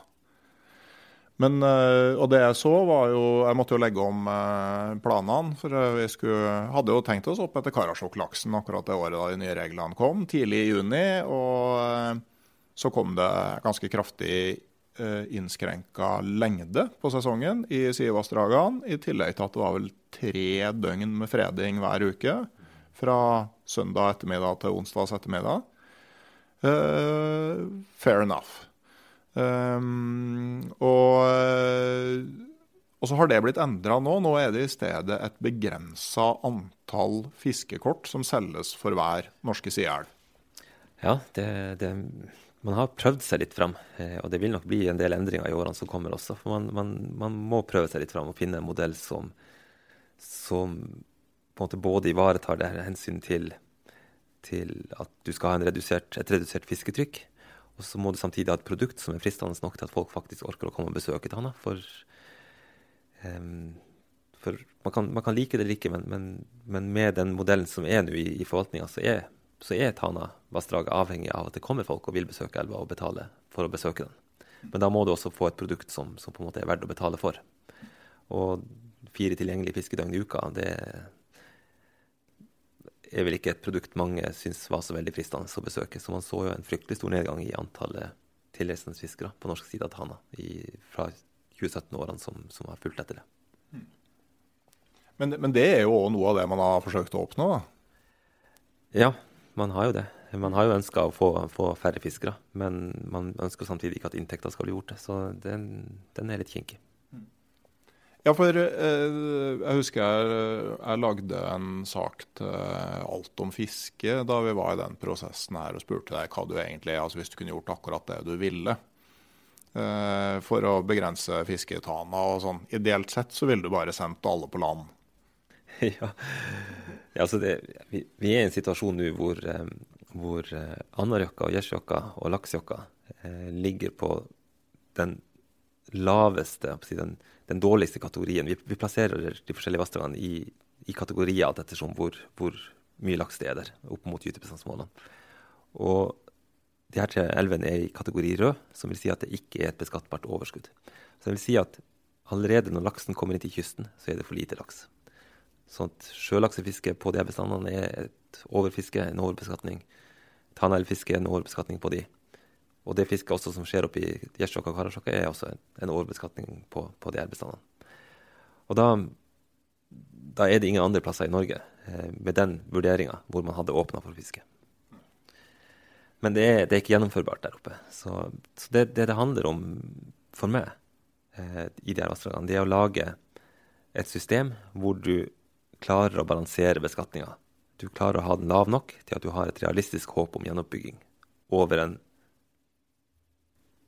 Men, eh, og det jeg så, var jo Jeg måtte jo legge om eh, planene. For vi skulle, hadde jo tenkt oss opp etter Karasjok-laksen akkurat det året da de nye reglene kom, tidlig i juni. Og eh, så kom det ganske kraftig innskrenka lengde på sesongen i Sivassdragene. I tillegg til at det var vel tre døgn med freding hver uke. Fra søndag ettermiddag til onsdags ettermiddag. Fair enough. Um, og, og, så har det blitt endra nå. Nå er det i stedet et begrensa antall fiskekort som selges for hver norske sideelv. Ja, det, det, man har prøvd seg litt fram. Eh, og det vil nok bli en del endringer i årene som kommer også. For man, man, man må prøve seg litt fram og finne en modell som, som på en måte både ivaretar det her hensynet til, til at du skal ha redusert, et redusert fisketrykk og så må du samtidig ha et produkt som er fristende nok til at folk faktisk orker å komme og besøke Tana. For, um, For man kan, man kan like det eller ikke, men, men, men, med den modellen som er nå i, i forvaltninga, så er, så er Tana-vassdraget avhengig av at det kommer folk og vil besøke elva og betale for å besøke den. Men da må du også få et produkt som, som på en måte er verdt å betale for. Og fire tilgjengelige fiskedøgn i uka, det er vel ikke et produkt mange syns var så veldig fristende å besøke. Så man så jo en fryktelig stor nedgang i antallet tilreisende fiskere på norsk side av Tana i, fra 2017-årene som, som, har fulgt etter det. Men, men, det er jo òg noe av det man har forsøkt å oppnå? da? Ja, man har jo det. Man har jo ønska å få, få, færre fiskere, men man ønsker samtidig ikke at inntekta skal bli borte. Så den, den er litt kinkig. Ja, for eh, jeg husker jeg, jeg, lagde en sak til Alt om fiske da vi var i den prosessen her og spurte deg hva du egentlig altså hvis du kunne gjort akkurat det du ville. Eh, for å begrense fisketana og sånn. Ideelt sett så ville du bare sendt alle på land. Ja, ja altså det, vi, vi, er i en situasjon nå hvor, eh, hvor Anarjokka og Gjersjokka og Laksjokka eh, ligger på den laveste, den, den dårligste kategorien. Vi, vi, plasserer de forskjellige vassdragene i, i, kategorier alt ettersom hvor, hvor, mye laks det er der, opp mot gytebestandsmålene. Og de her tre elvene er i kategori rød, som vil si at det ikke er et beskattbart overskudd. Så det vil si at allerede når laksen kommer inn til kysten, så er det for lite laks. Sånn at sjølaksefiske på de bestandene er et overfiske, en overbeskatning. Tanaelfiske er en overbeskatning på de. Og det fisket også som skjer oppe i Gjersjokka og Karasjokka, er også en overbeskatning på, på de bestandene. Og da, da, er det ingen andre plasser i Norge eh, med den vurderinga hvor man hadde åpna for fiske. Men det er, det er, ikke gjennomførbart der oppe. Så, så det, det, det handler om for meg eh, i de her vassdragene, det er å lage et system hvor du klarer å balansere beskatninga. Du klarer å ha den lav nok til at du har et realistisk håp om gjenoppbygging over en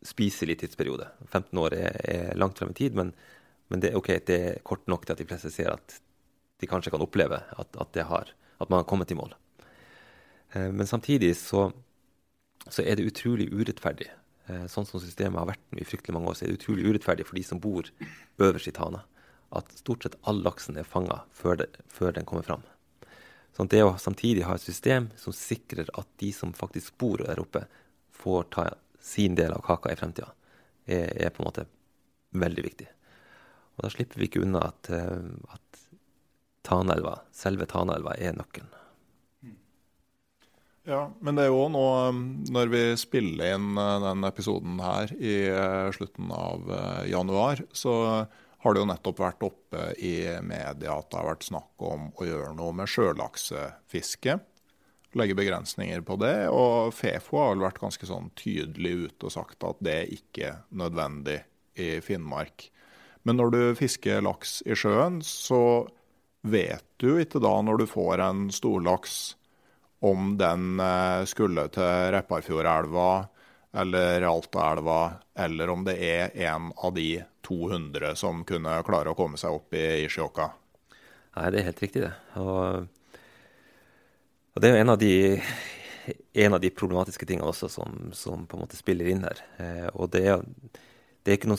spiselig tidsperiode. 15 år er, er langt frem i tid, men, men det, okay, det, er kort nok til at de fleste ser at de kanskje kan oppleve at, at, har, at man har kommet i mål. Eh, men samtidig så, så, er det utrolig urettferdig. Eh, sånn som systemet har vært i fryktelig mange år, så er det utrolig urettferdig for de som bor øverst i Tana. At stort sett all laksen er fanga før, før, den kommer fram. Sånn det å samtidig ha et system som sikrer at de som faktisk bor der oppe, får ta sin del av kaka i fremtida, er, er, på en måte veldig viktig. Og da slipper vi ikke unna at, eh, at Tanelva, selve Tanaelva er nøkkelen. Ja, men det er jo nå, um, når vi spiller inn uh, den episoden her i uh, slutten av uh, januar, så har det jo nettopp vært oppe i media at det har vært snakk om å gjøre noe med sjølaksefiske legge begrensninger på det. Og Fefo har vel vært ganske sånn tydelig ute og sagt at det er ikke nødvendig i Finnmark. Men når du fisker laks i sjøen, så vet du ikke da, når du får en storlaks, om den eh, skulle til Repparfjordelva eller Altaelva, eller om det er en av de 200 som kunne klare å komme seg opp i Isjåka. Nei, det er helt riktig, det. Og og Det er jo en av de, en av de problematiske tingene også som, som, på en måte spiller inn her. Eh, og det er, det er, ikke noe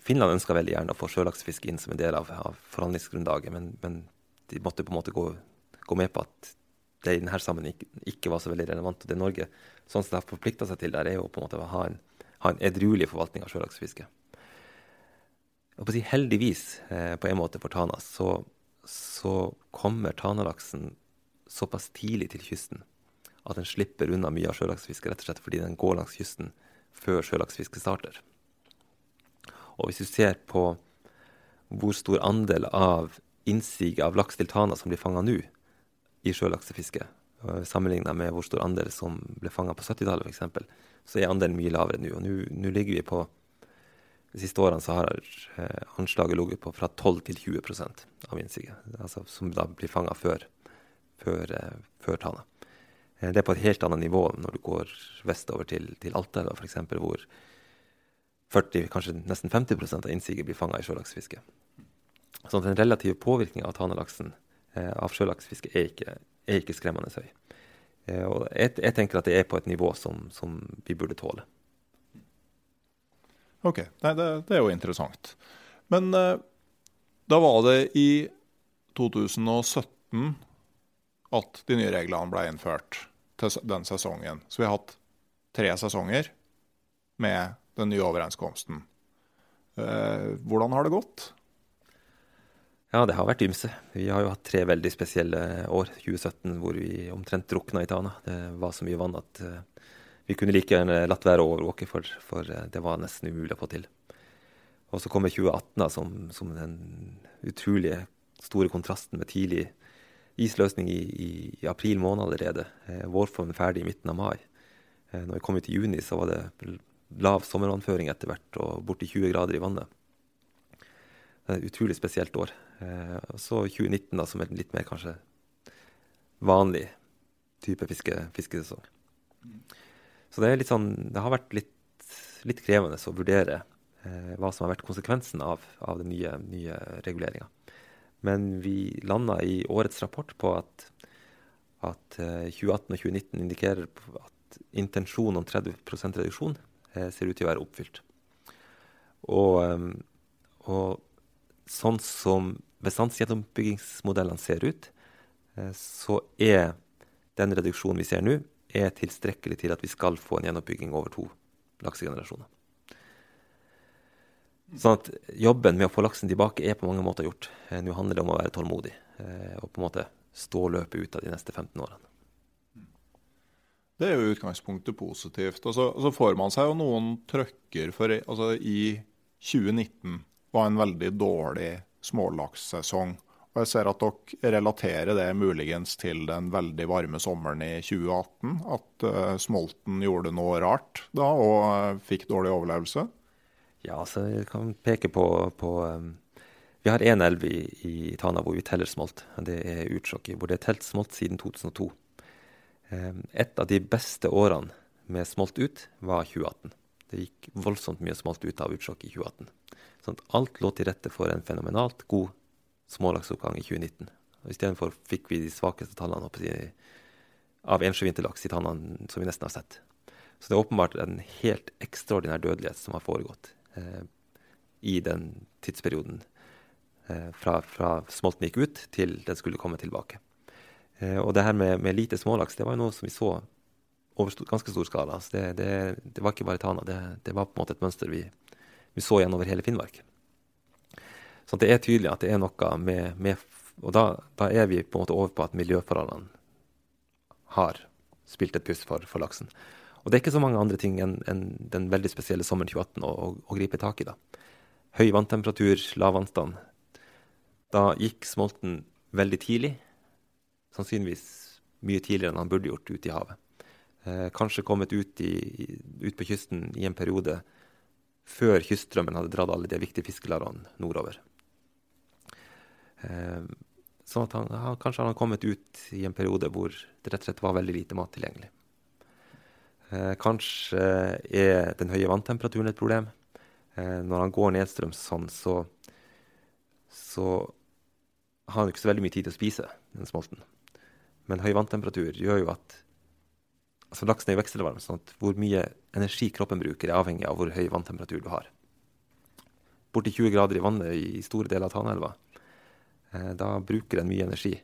Finland ønsker veldig gjerne å få sjølaksefiske inn som en del av, av forhandlingsgrunnlaget, men, men, de måtte på en måte gå, gå, med på at det i denne sammen ikke, ikke, var så veldig relevant. Og det Norge sånn som det har forplikta seg til der, er jo på en måte å ha en, ha en edruelig forvaltning av sjølaksefiske. Si, heldigvis, eh, på en måte for Tana, så, så kommer tanalaksen såpass tidlig til kysten at den slipper unna mye av sjølaksefisket, rett og slett fordi den går langs kysten før sjølaksefisket starter. Og hvis du ser på hvor stor andel av innsiget av laks til Tana som blir fanga nå i sjølaksefiske, sammenligna med hvor stor andel som ble fanga på 70-tallet f.eks., så er andelen mye lavere nå. Og nå ligger vi på De siste årene så har eh, anslaget ligget på fra 12 til 20% av innsiget, altså som da blir fanga før før, eh, før Tana. Eh, det er på et helt annet nivå når du går vestover til, til Alta, f.eks., hvor 40, kanskje nesten 50% av innsiget blir fanga i sjølaksefiske. Så den relative påvirkninga av tanalaksen eh, av sjølaksefiske er, er, ikke skremmende høy. Eh, og jeg, jeg, tenker at det er på et nivå som, som vi burde tåle. OK. Nei, det, det, er jo interessant. Men eh, Da var det i 2017 at de nye reglene ble innført til den sesongen. Så vi har hatt tre sesonger med den nye overenskomsten. Eh, hvordan har det gått? Ja, det har vært ymse. Vi har jo hatt tre veldig spesielle år. 2017 hvor vi omtrent drukna i Tana. Det var så mye vann at uh, vi kunne like gjerne latt være å overvåke, for, for uh, det var nesten umulig å få til. Og så kommer 2018 da, som, som den utrolig store kontrasten med tidlig isløsning i, i, april måned allerede. Eh, vårformen ferdig i midten av mai. Eh, når vi kom ut i juni, så var det lav sommervannføring etter hvert og borti 20 grader i vannet. Det er et utrolig spesielt år. Eh, og så 2019, da, som er litt mer kanskje vanlig type fiske, fiskesesong. Så det er litt sånn Det har vært litt, litt krevende å vurdere hva som har vært konsekvensen av, av den nye, nye reguleringa. Men vi landa i årets rapport på at, at eh, 2018 og 2019 indikerer at intensjonen om 30 reduksjon eh, ser ut til å være oppfylt. Og, eh, og sånn som bestandsgjennombyggingsmodellene ser ut, eh, så er den reduksjonen vi ser nå, er tilstrekkelig til at vi skal få en gjenoppbygging over to laksegenerasjoner. Sånn at jobben med å få laksen tilbake er på mange måter gjort. Eh, nå handler det om å være tålmodig eh, og på en måte stå løpet ut av de neste 15 årene. Det er jo utgangspunktet positivt. Og så, og så får man seg jo noen trøkker for altså, I 2019 var en veldig dårlig smålakssesong. Og jeg ser at dere relaterer det muligens til den veldig varme sommeren i 2018. At uh, smolten gjorde noe rart da og uh, fikk dårlig overlevelse. Ja, så jeg kan peke på, på um, Vi har én elv i, i, Tana hvor vi teller smolt. Det er Utsjokki, hvor det er telt smolt siden 2002. Um, et av de beste årene med smolt ut var 2018. Det gikk voldsomt mye smolt ut av Utsjokki i 2018. Sånn at alt lå til rette for en fenomenalt god smålaksoppgang i 2019. Og Istedenfor fikk vi de svakeste tallene av ensjøvinterlaks i tannene som vi nesten har sett. Så det er åpenbart en helt ekstraordinær dødelighet som har foregått i den tidsperioden eh, fra, fra, smolten gikk ut til den skulle komme tilbake. Eh, og det her med, med, lite smålaks det var jo noe som vi så over ganske stor skala. Så det, det, det, var ikke bare Tana, det, det var på en måte et mønster vi, vi så over hele Finnmark. Så det er tydelig at det er noe med, med Og da, da, er vi på en måte over på at miljøforholdene har spilt et puss for, for, laksen. Og det er ikke så mange andre ting enn en, den veldig spesielle sommeren 2018 å, å, å, gripe tak i. da. Høy vanntemperatur, lav vannstand. Da gikk smolten veldig tidlig. Sannsynligvis mye tidligere enn han burde gjort ute i havet. Eh, kanskje kommet ut, i, ut på kysten i en periode før kyststrømmen hadde dratt alle de viktige fiskelarene nordover. Eh, sånn at han, han, kanskje han kommet ut i en periode hvor det rett og slett var veldig lite mat tilgjengelig. Eh, kanskje er den høye vanntemperaturen et problem. Eh, når han går nedstrøms sånn, så, så har han ikke så veldig mye tid til å spise den smolten. Men høy vanntemperatur gjør jo at altså Laksen er jo vekselvarm, sånn at hvor mye energi kroppen bruker, er avhengig av hvor høy vanntemperatur du har. Borti 20 grader i vannet i store deler av Tanaelva, eh, da bruker den mye energi.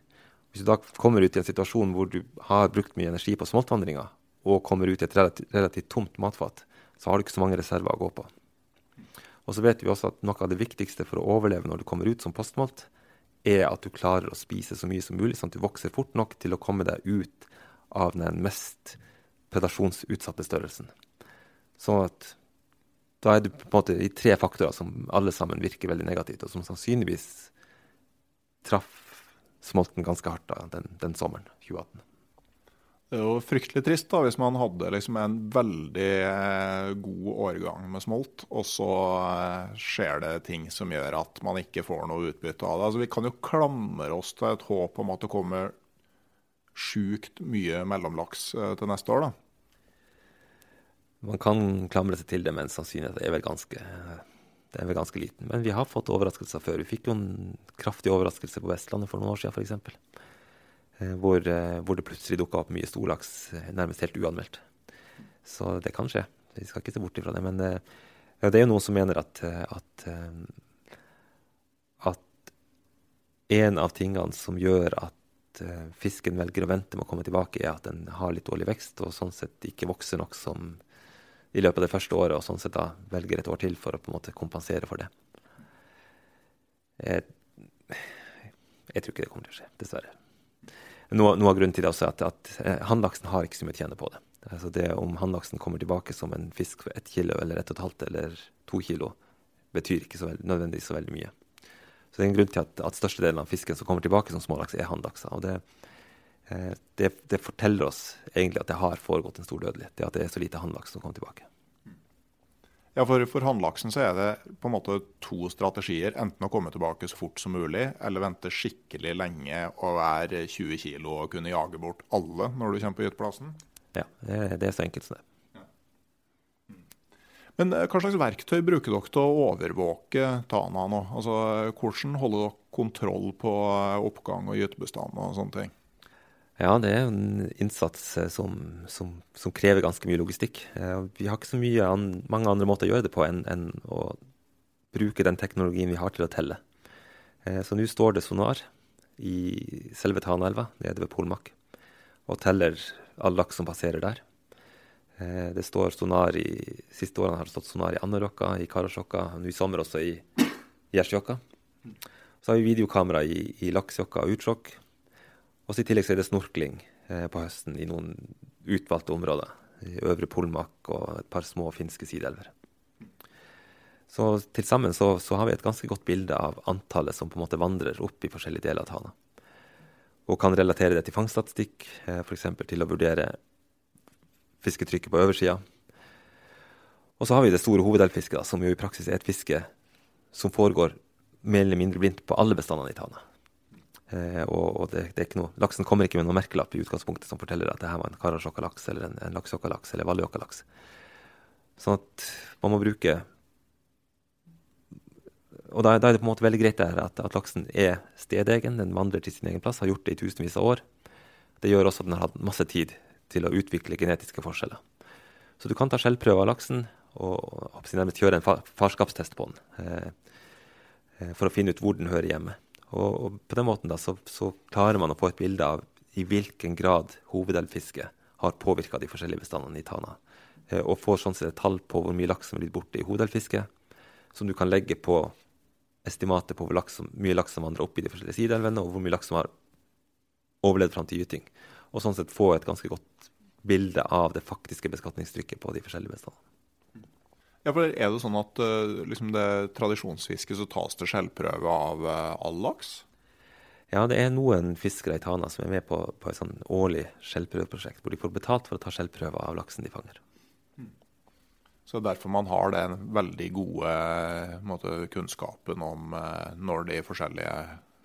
Hvis du da kommer ut i en situasjon hvor du har brukt mye energi på smoltvandringa, og kommer ut i et relativt, relativt tomt matfat, så har du ikke så mange reserver å gå på. Og så vet vi også at noe av det viktigste for å overleve når du kommer ut som postmalt, er at du klarer å spise så mye som mulig, sånn at du vokser fort nok til å komme deg ut av den mest predasjonsutsatte størrelsen. Sånn at da er du på en måte i tre faktorer som alle sammen virker veldig negativt, og som sannsynligvis traff smolten ganske hardt da, den, den sommeren 2018. Det er jo fryktelig trist da, hvis man hadde liksom en veldig eh, god årgang med smolt, og så eh, skjer det ting som gjør at man ikke får noe utbytte av det. Altså, vi kan jo klamre oss til et håp om at det kommer sjukt mye mellomlaks eh, til neste år, da? Man kan klamre seg til det, men sannsynligheten er vel ganske, er vel ganske liten. Men vi har fått overraskelser før. Vi fikk jo en kraftig overraskelse på Vestlandet for noen år siden, f.eks. Eh, hvor, eh, hvor det plutselig dukka opp mye storlaks nærmest helt uanmeldt. Så det kan skje. Vi skal ikke se bort ifra det. Men det er jo noen som mener at, at, at en av tingene som gjør at fisken velger å vente med å komme tilbake, er at den har litt dårlig vekst og sånn sett ikke vokser nok som i løpet av det første året, og sånn sett da velger et år til for å på en måte kompensere for det. Jeg, jeg tror ikke det kommer til å skje, dessverre. Noe, noe, av grunnen til det også er at, at eh, hannlaksen har ikke så mye å tjene på det. Altså det Om hannlaksen kommer tilbake som en fisk for ett kilo eller ett og et halvt eller to kilo, betyr ikke så veld, nødvendigvis så veldig mye. Så det er en grunn til at, at størstedelen av fisken som kommer tilbake som smålaks, er hannlakser. Og det, eh, det, det, forteller oss egentlig at det har foregått en stor dødelighet. Det at det er så lite hannlaks som kommer tilbake. Ja, for, for hannlaksen så er det på en måte to strategier. Enten å komme tilbake så fort som mulig, eller vente skikkelig lenge og være 20 kg og kunne jage bort alle når du kommer på gyteplassen. Ja, det, det, er så enkelt som det. Men eh, hva slags verktøy bruker dere til å overvåke Tana nå? Altså, hvordan holder dere kontroll på oppgang og gytebestand og sånne ting? Ja, det er en innsats eh, som, som, som krever ganske mye logistikk. Eh, vi har ikke så mye an, mange andre måter å gjøre det på enn, enn å bruke den teknologien vi har til å telle. Eh, så nå står det sonar i selve Tanaelva nede ved Polmak og teller all laks som passerer der. Det står sonar i Siste årene har det stått sonar i Anárjohka, i Karasjokka, nå i sommer også i Gjersjokka. Så har vi videokamera i, i Laksjokka og Utsjokk. Og I tillegg så er det snorkling eh, på høsten i noen utvalgte områder. I Øvre Polmak og et par små finske sideelver. Så til sammen så, så, har vi et ganske godt bilde av antallet som på en måte vandrer opp i forskjellige deler av Tana. Og kan relatere det til fangststatistikk, eh, f.eks. til å vurdere fisketrykket på oversida. Og så har vi det store hovedelvfisket, som jo i praksis er et fiske som foregår mer eller mindre blindt på alle bestandene i Tana. Eh, og, og det, det, er ikke noe, Laksen kommer ikke med noen merkelapp i utgangspunktet som forteller at det her var en karasjokkalaks eller en, en laksjokkalaks eller valljokkalaks. Sånn at man må bruke Og da, da, er det på en måte veldig greit at, at, laksen er stedegen, den vandrer til sin egen plass, har gjort det i tusenvis av år. Det gjør også at den har hatt masse tid til å utvikle genetiske forskjeller. Så du kan ta skjellprøver av laksen og nærmest kjøre en farskapstest på den eh, eh, for å finne ut hvor den hører hjemme. Og, og på den måten da, så, så, klarer man å få et bilde av i hvilken grad hovedelvfisket har påvirka de forskjellige bestandene i Tana. Eh, og får sånn sett et tall på hvor mye laks som er blitt borte i hovedelvfisket, som du kan legge på estimatet på hvor laks, mye laks som vandrer opp i de forskjellige sideelvene, og hvor mye laks som har overlevd fram til gyting. Og sånn sett få et ganske godt bilde av det faktiske beskatningstrykket på de forskjellige bestandene. Ja, for Er det sånn at uh, liksom det tradisjonsfisket så tas det skjellprøve av uh, all laks? Ja, det er noen fiskere i Tana som er med på, på et sånn årlig skjellprøveprosjekt, hvor de får betalt for å ta skjellprøver av laksen de fanger. Mm. Så derfor man har den veldig gode måte, kunnskapen om når de forskjellige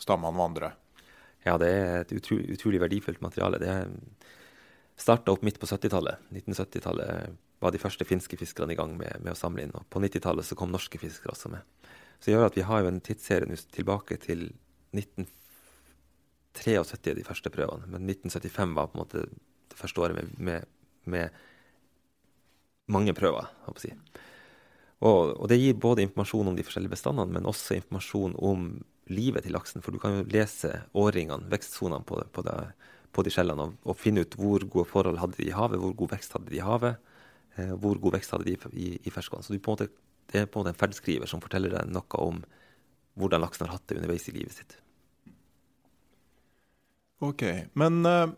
stammene vandrer? Ja, det er et utrolig, utrolig verdifullt materiale. Det starta opp midt på 70-tallet. 1970-tallet var de første finske fiskerne i gang med, med å samle inn. Og på 90-tallet så kom norske fiskere også med. Så det gjør at vi har jo en tidsserie tilbake til 1973, de første prøvene. Men 1975 var på en måte det første året med, med, med mange prøver. Og, og, det gir både informasjon om de forskjellige bestandene, men også informasjon om livet til laksen. For du kan jo lese årringene, vekstsonene på, på, på, de skjellene, og, og, finne ut hvor gode forhold hadde de i havet, hvor god vekst hadde de i havet. Eh, hvor god vekst hadde de i, i ferskvann. Så måte, det er på en måte en ferdskriver som forteller deg noe om hvordan laksen har hatt det underveis i livet sitt. OK. Men uh,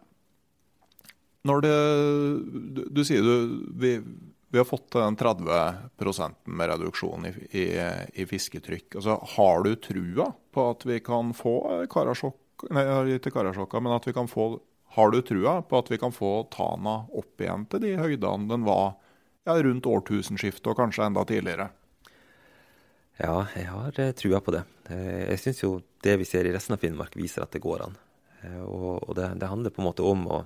når det Du, du sier du vi, vi, har fått den 30 med reduksjon i, i, i, fisketrykk. Altså, har du trua på at vi kan få Karasjok, nei, ikke Karasjokka, men at vi kan få har du trua på at vi kan få Tana opp igjen til de høydene den var ja, rundt årtusenskiftet og kanskje enda tidligere. Ja, jeg har eh, trua på det. Eh, jeg syns jo det vi ser i resten av Finnmark, viser at det går an. Eh, og, det, det handler på en måte om å,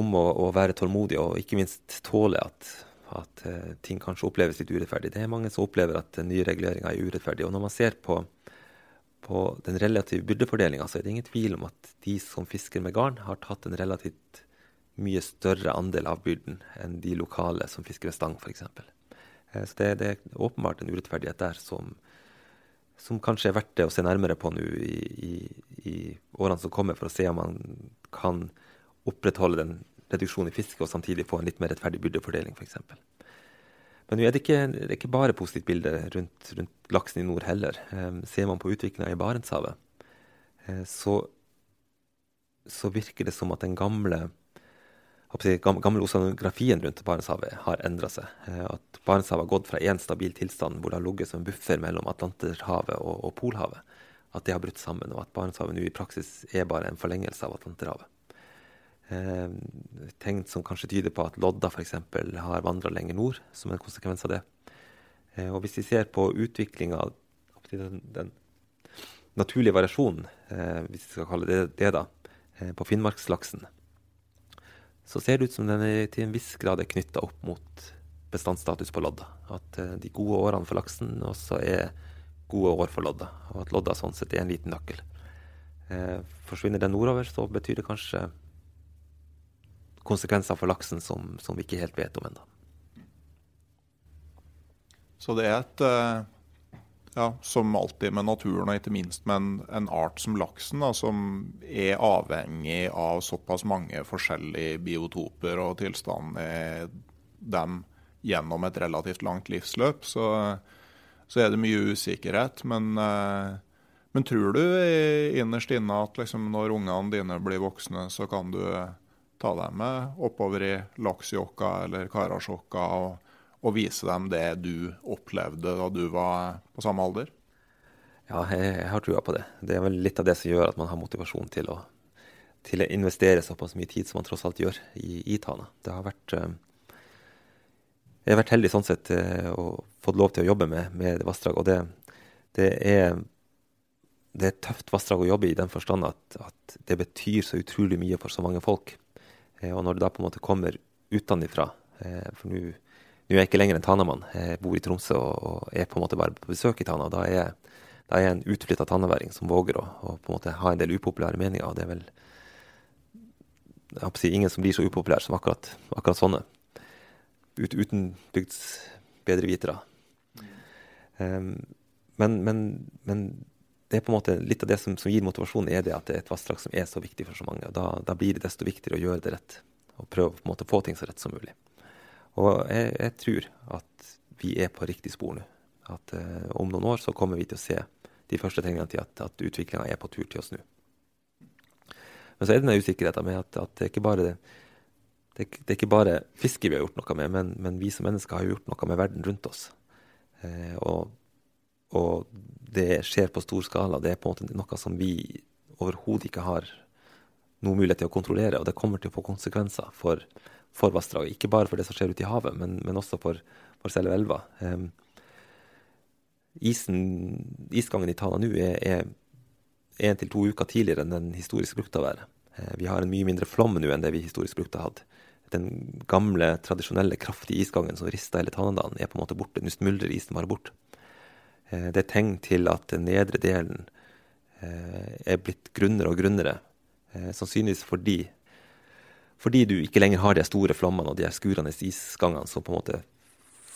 om å, å være tålmodig og ikke minst tåle at, at, ting kanskje oppleves litt urettferdig. Det er mange som opplever at nye reguleringer er urettferdige. Og når man ser på, på den relative byrdefordelinga, så er det ingen tvil om at de som fisker med garn, har tatt en relativt mye større andel av byrden enn de lokale som fisker med stang, f.eks. Eh, så det, det, er åpenbart en urettferdighet der som, som kanskje er verdt det å se nærmere på nå i, i, i, årene som kommer, for å se om man kan opprettholde den reduksjonen i fiske og samtidig få en litt mer rettferdig byrdefordeling, f.eks. Men nå er det, ikke, det er ikke bare positivt bilde rundt, rundt, laksen i nord heller. Eh, ser man på utviklinga i Barentshavet, eh, så, så, virker det som at den gamle gamle oseanografien rundt Barentshavet har endra seg. Eh, at Barentshavet har gått fra én stabil tilstand hvor det har ligget som buffer mellom Atlanterhavet og, og, Polhavet, at det har brutt sammen, og at Barentshavet nå i praksis er bare en forlengelse av Atlanterhavet. Eh, tegn som kanskje tyder på at lodda f.eks. har vandra lenger nord som en konsekvens av det. Eh, og hvis vi ser på utviklinga den, den naturlige variasjonen, eh, hvis vi skal kalle det det, da, eh, på finnmarkslaksen, så ser det ut som den er til en viss grad er knytta opp mot bestandsstatus på lodda. At uh, de gode årene for laksen også er gode år for lodda, og at lodda sånn sett er en liten nøkkel. Eh, forsvinner den nordover, så betyr det kanskje konsekvenser for laksen som, som vi ikke helt vet om ennå. Så det er et uh ja, som alltid med naturen, og ikke minst med en, en art som laksen, da, som er avhengig av såpass mange forskjellige biotoper og tilstander dem gjennom et relativt langt livsløp, så, så er det mye usikkerhet. Men, eh, men tror du innerst inne at liksom, når ungene dine blir voksne, så kan du ta dem med oppover i Laksjokka eller Karasjokka? og og vise dem det du opplevde da du var på samme alder? Ja, jeg, jeg har trua på det. Det er vel litt av det som gjør at man har motivasjon til å, til å investere såpass mye tid som man tross alt gjør i, i Tana. Det har vært uh, Jeg har vært heldig sånn sett uh, og fått lov til å jobbe med, med vassdrag. Og det, det, er, det er et tøft vassdrag å jobbe i den forstand at, at, det betyr så utrolig mye for så mange folk. Uh, og når det da på en måte kommer utenfra For nå nå er jeg ikke lenger en Tanamann. Jeg bor i Tromsø og, er på en måte bare på besøk i Tana. Da er jeg, da er jeg en utflytta tanaværing som våger å, på en måte ha en del upopulære meninger. og det er vel jeg håper å si, ingen som blir så upopulær som akkurat, akkurat sånne. Ut, uten bygds bedrevitere. Um, men, men, men, det er på en måte litt av det som, som, gir motivasjon, er det at det er et vassdrag som er så viktig for så mange. Da, da blir det desto viktigere å gjøre det rett. Og prøve på en måte å få ting så rett som mulig. Og jeg, jeg, tror at vi er på riktig spor nå. At eh, om noen år så kommer vi til å se de første tegnene til at, at utviklinga er på tur til å snu. Men så er det denne usikkerheten med at, at det, er ikke bare, det, det, er ikke bare fiske vi har gjort noe med, men, men, vi som mennesker har gjort noe med verden rundt oss. Eh, og, og, det skjer på stor skala. Det er på en måte noe som vi overhodet ikke har noe mulighet til å kontrollere, og det kommer til å få konsekvenser for for vassdraget. Ikke bare for det som skjer ute i havet, men, men også for, for selve elva. Um, isen, isgangen i Tana nå er én til to uker tidligere enn den historisk brukte å være. Uh, vi har en mye mindre flom nå enn det vi historisk brukte å ha. Den gamle, tradisjonelle, kraftige isgangen som rista hele Tanadalen, er på en måte borte. Nå smuldrer isen bare bort. Uh, det er tegn til at den nedre delen uh, er blitt grunnere og grunnere. sannsynligvis fordi fordi du ikke lenger har de store flommene og de skurende isgangene som på en måte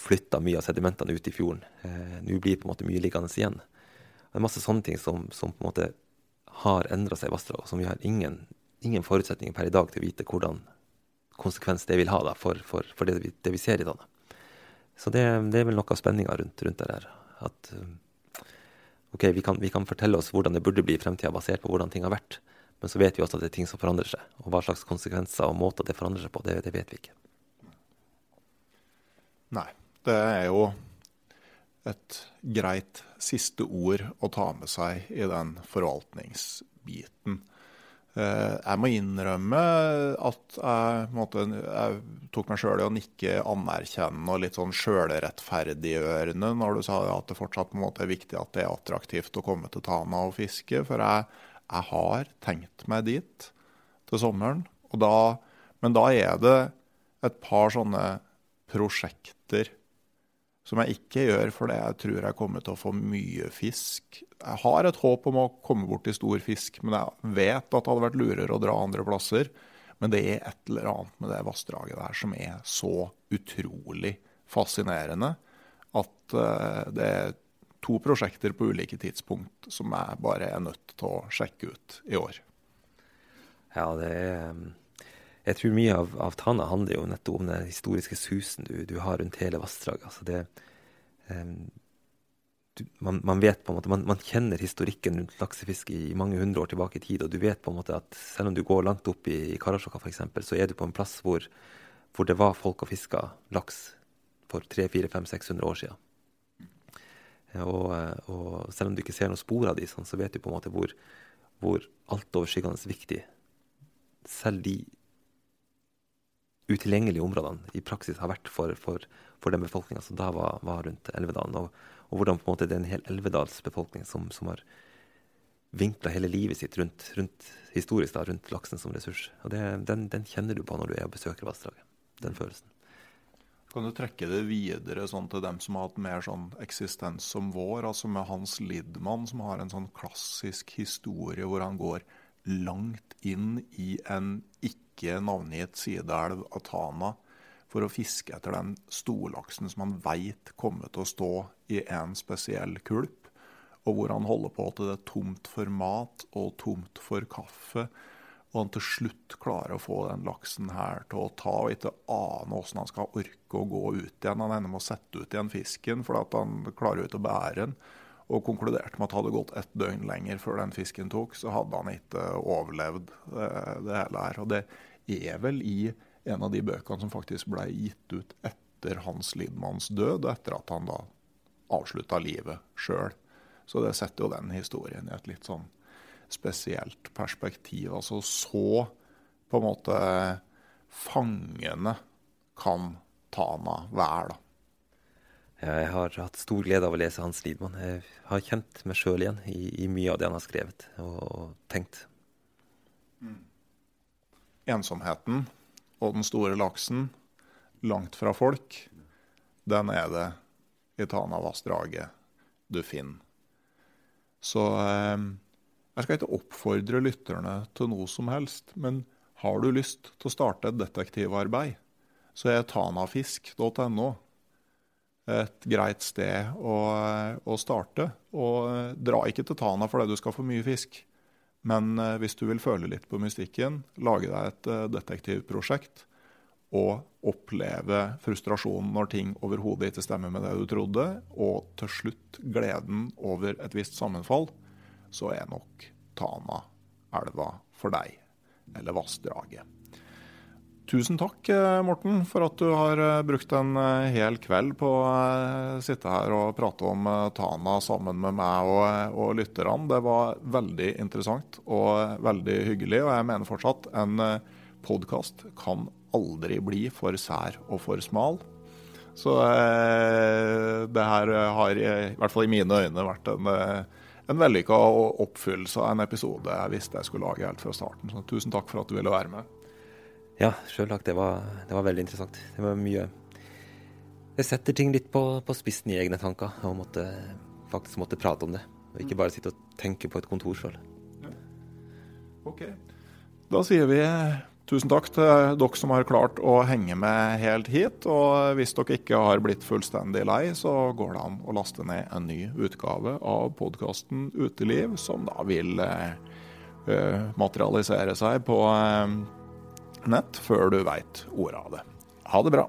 flytter mye av sedimentene ut i fjorden. Eh, Nå blir på en måte mye liggende igjen. Det er masse sånne ting som, som på en måte har endra seg i vassdraget, og som vi har ingen, ingen, forutsetninger per i dag til å vite hvordan konsekvens det vil ha da, for, for, for det, vi, det, vi, ser i Dana. Så det, det, er vel noe av spenninga rundt, rundt, det der. At eh, ok, vi kan, vi kan, fortelle oss hvordan det burde bli i fremtida, basert på hvordan ting har vært. Men så vet vi også at det er ting som forandrer seg. Og hva slags konsekvenser og måter det forandrer seg på, det, det vet vi ikke. Nei. Det er jo et greit siste ord å ta med seg i den forvaltningsbiten. Eh, jeg må innrømme at jeg, måte, jeg tok meg sjøl i å nikke anerkjennende og litt sånn sjølrettferdiggjørende når du sa at det fortsatt måte er viktig at det er attraktivt å komme til Tana og fiske. For jeg jeg har tenkt meg dit til sommeren. Da, men da er det et par sånne prosjekter som jeg ikke gjør fordi jeg tror jeg kommer til å få mye fisk. Jeg har et håp om å komme bort til stor fisk, men jeg vet at det hadde vært lurere å dra andre plasser. Men det er et eller annet med det vassdraget der som er så utrolig fascinerende at uh, det er to prosjekter på ulike tidspunkt som jeg bare er nødt til å sjekke ut i år. Ja, det er um, Jeg tror mye av, av Tana handler jo nettopp om den historiske susen du, du har rundt hele vassdraget. Altså det um, du, man, man, vet på en måte, man, man, kjenner historikken rundt laksefiske i, mange hundre år tilbake i tid. Og du vet på en måte at selv om du går langt opp i, i Karasjokka f.eks., så er du på en plass hvor, hvor det var folk og fiska laks for 300-400-500-600 år siden. Og, og, selv om du ikke ser noen spor av de, sånn, så vet du på en måte hvor, hvor altoverskyggende viktig selv de utilgjengelige områdene i praksis har vært for, for, for den befolkninga som da var, var rundt Elvedalen. Og, og hvordan på en måte det er en hel elvedalsbefolkning som, som har vinkla hele livet sitt rundt, rundt historisk da, rundt laksen som ressurs. Og det, den, den, kjenner du på når du er og besøker vassdraget. Den følelsen. Kan du trekke det videre sånn til dem som har hatt mer sånn eksistens som vår? Altså med Hans Lidman, som har en sånn klassisk historie hvor han går langt inn i en ikke navngitt sideelv av Tana for å fiske etter den storlaksen som han veit kommer til å stå i en spesiell kulp, og hvor han holder på til det er tomt for mat og tomt for kaffe. Og han til slutt klarer å få den laksen her til å ta, og ikke ane åssen han skal orke å gå ut igjen. Han ender med å sette ut igjen fisken fordi han klarer ikke å bære den. Og konkluderte med at hadde det gått ett døgn lenger før den fisken tok, så hadde han ikke overlevd eh, det hele her. Og det er vel i en av de bøkene som faktisk ble gitt ut etter Hans Lidmanns død, og etter at han da avslutta livet sjøl. Så det setter jo den historien i et litt sånn spesielt perspektiv. Altså så på en måte fangende kan Tana være, da. Jeg har hatt stor glede av å lese Hans Lidman. Jeg har kjent meg sjøl igjen i, i, mye av det han har skrevet og, og tenkt. Mm. Ensomheten og den store laksen langt fra folk, den er det i Tanavassdraget du finner. Så eh, jeg skal ikke oppfordre lytterne til noe som helst, men har du lyst til å starte et detektivarbeid, så er tanafisk.no et greit sted å, å, starte. Og dra ikke til Tana fordi du skal få mye fisk. Men eh, hvis du vil føle litt på mystikken, lage deg et eh, detektivprosjekt og oppleve frustrasjonen når ting overhodet ikke stemmer med det du trodde, og til slutt gleden over et visst sammenfall, så er nok Tana elva for deg, eller vassdraget. Tusen takk, eh, Morten, for at du har eh, brukt en eh, hel kveld på å sitte her og prate om Tana sammen med meg og, og lytterne. Det var veldig interessant og veldig hyggelig, og jeg mener fortsatt en podkast kan aldri bli for sær og for smal. Så eh, det her har i hvert fall i mine øyne vært en, en vellykka oppfyllelse av en episode jeg visste jeg skulle lage helt fra starten. Så tusen takk for at du ville være med. Ja, sjølsagt. Det, det, var veldig interessant. Det var mye Det setter ting litt på, på spissen i egne tanker, og måtte, faktisk måtte prate om det. Og ikke bare sitte og tenke på et kontor sjøl. Ja. OK. Da sier vi tusen takk til dere som har klart å henge med helt hit. Og hvis dere ikke har blitt fullstendig lei, så går det an å laste ned en ny utgave av podkasten Uteliv, som da vil eh, materialisere seg på eh, nett før du veit ordet av det. Ha det bra.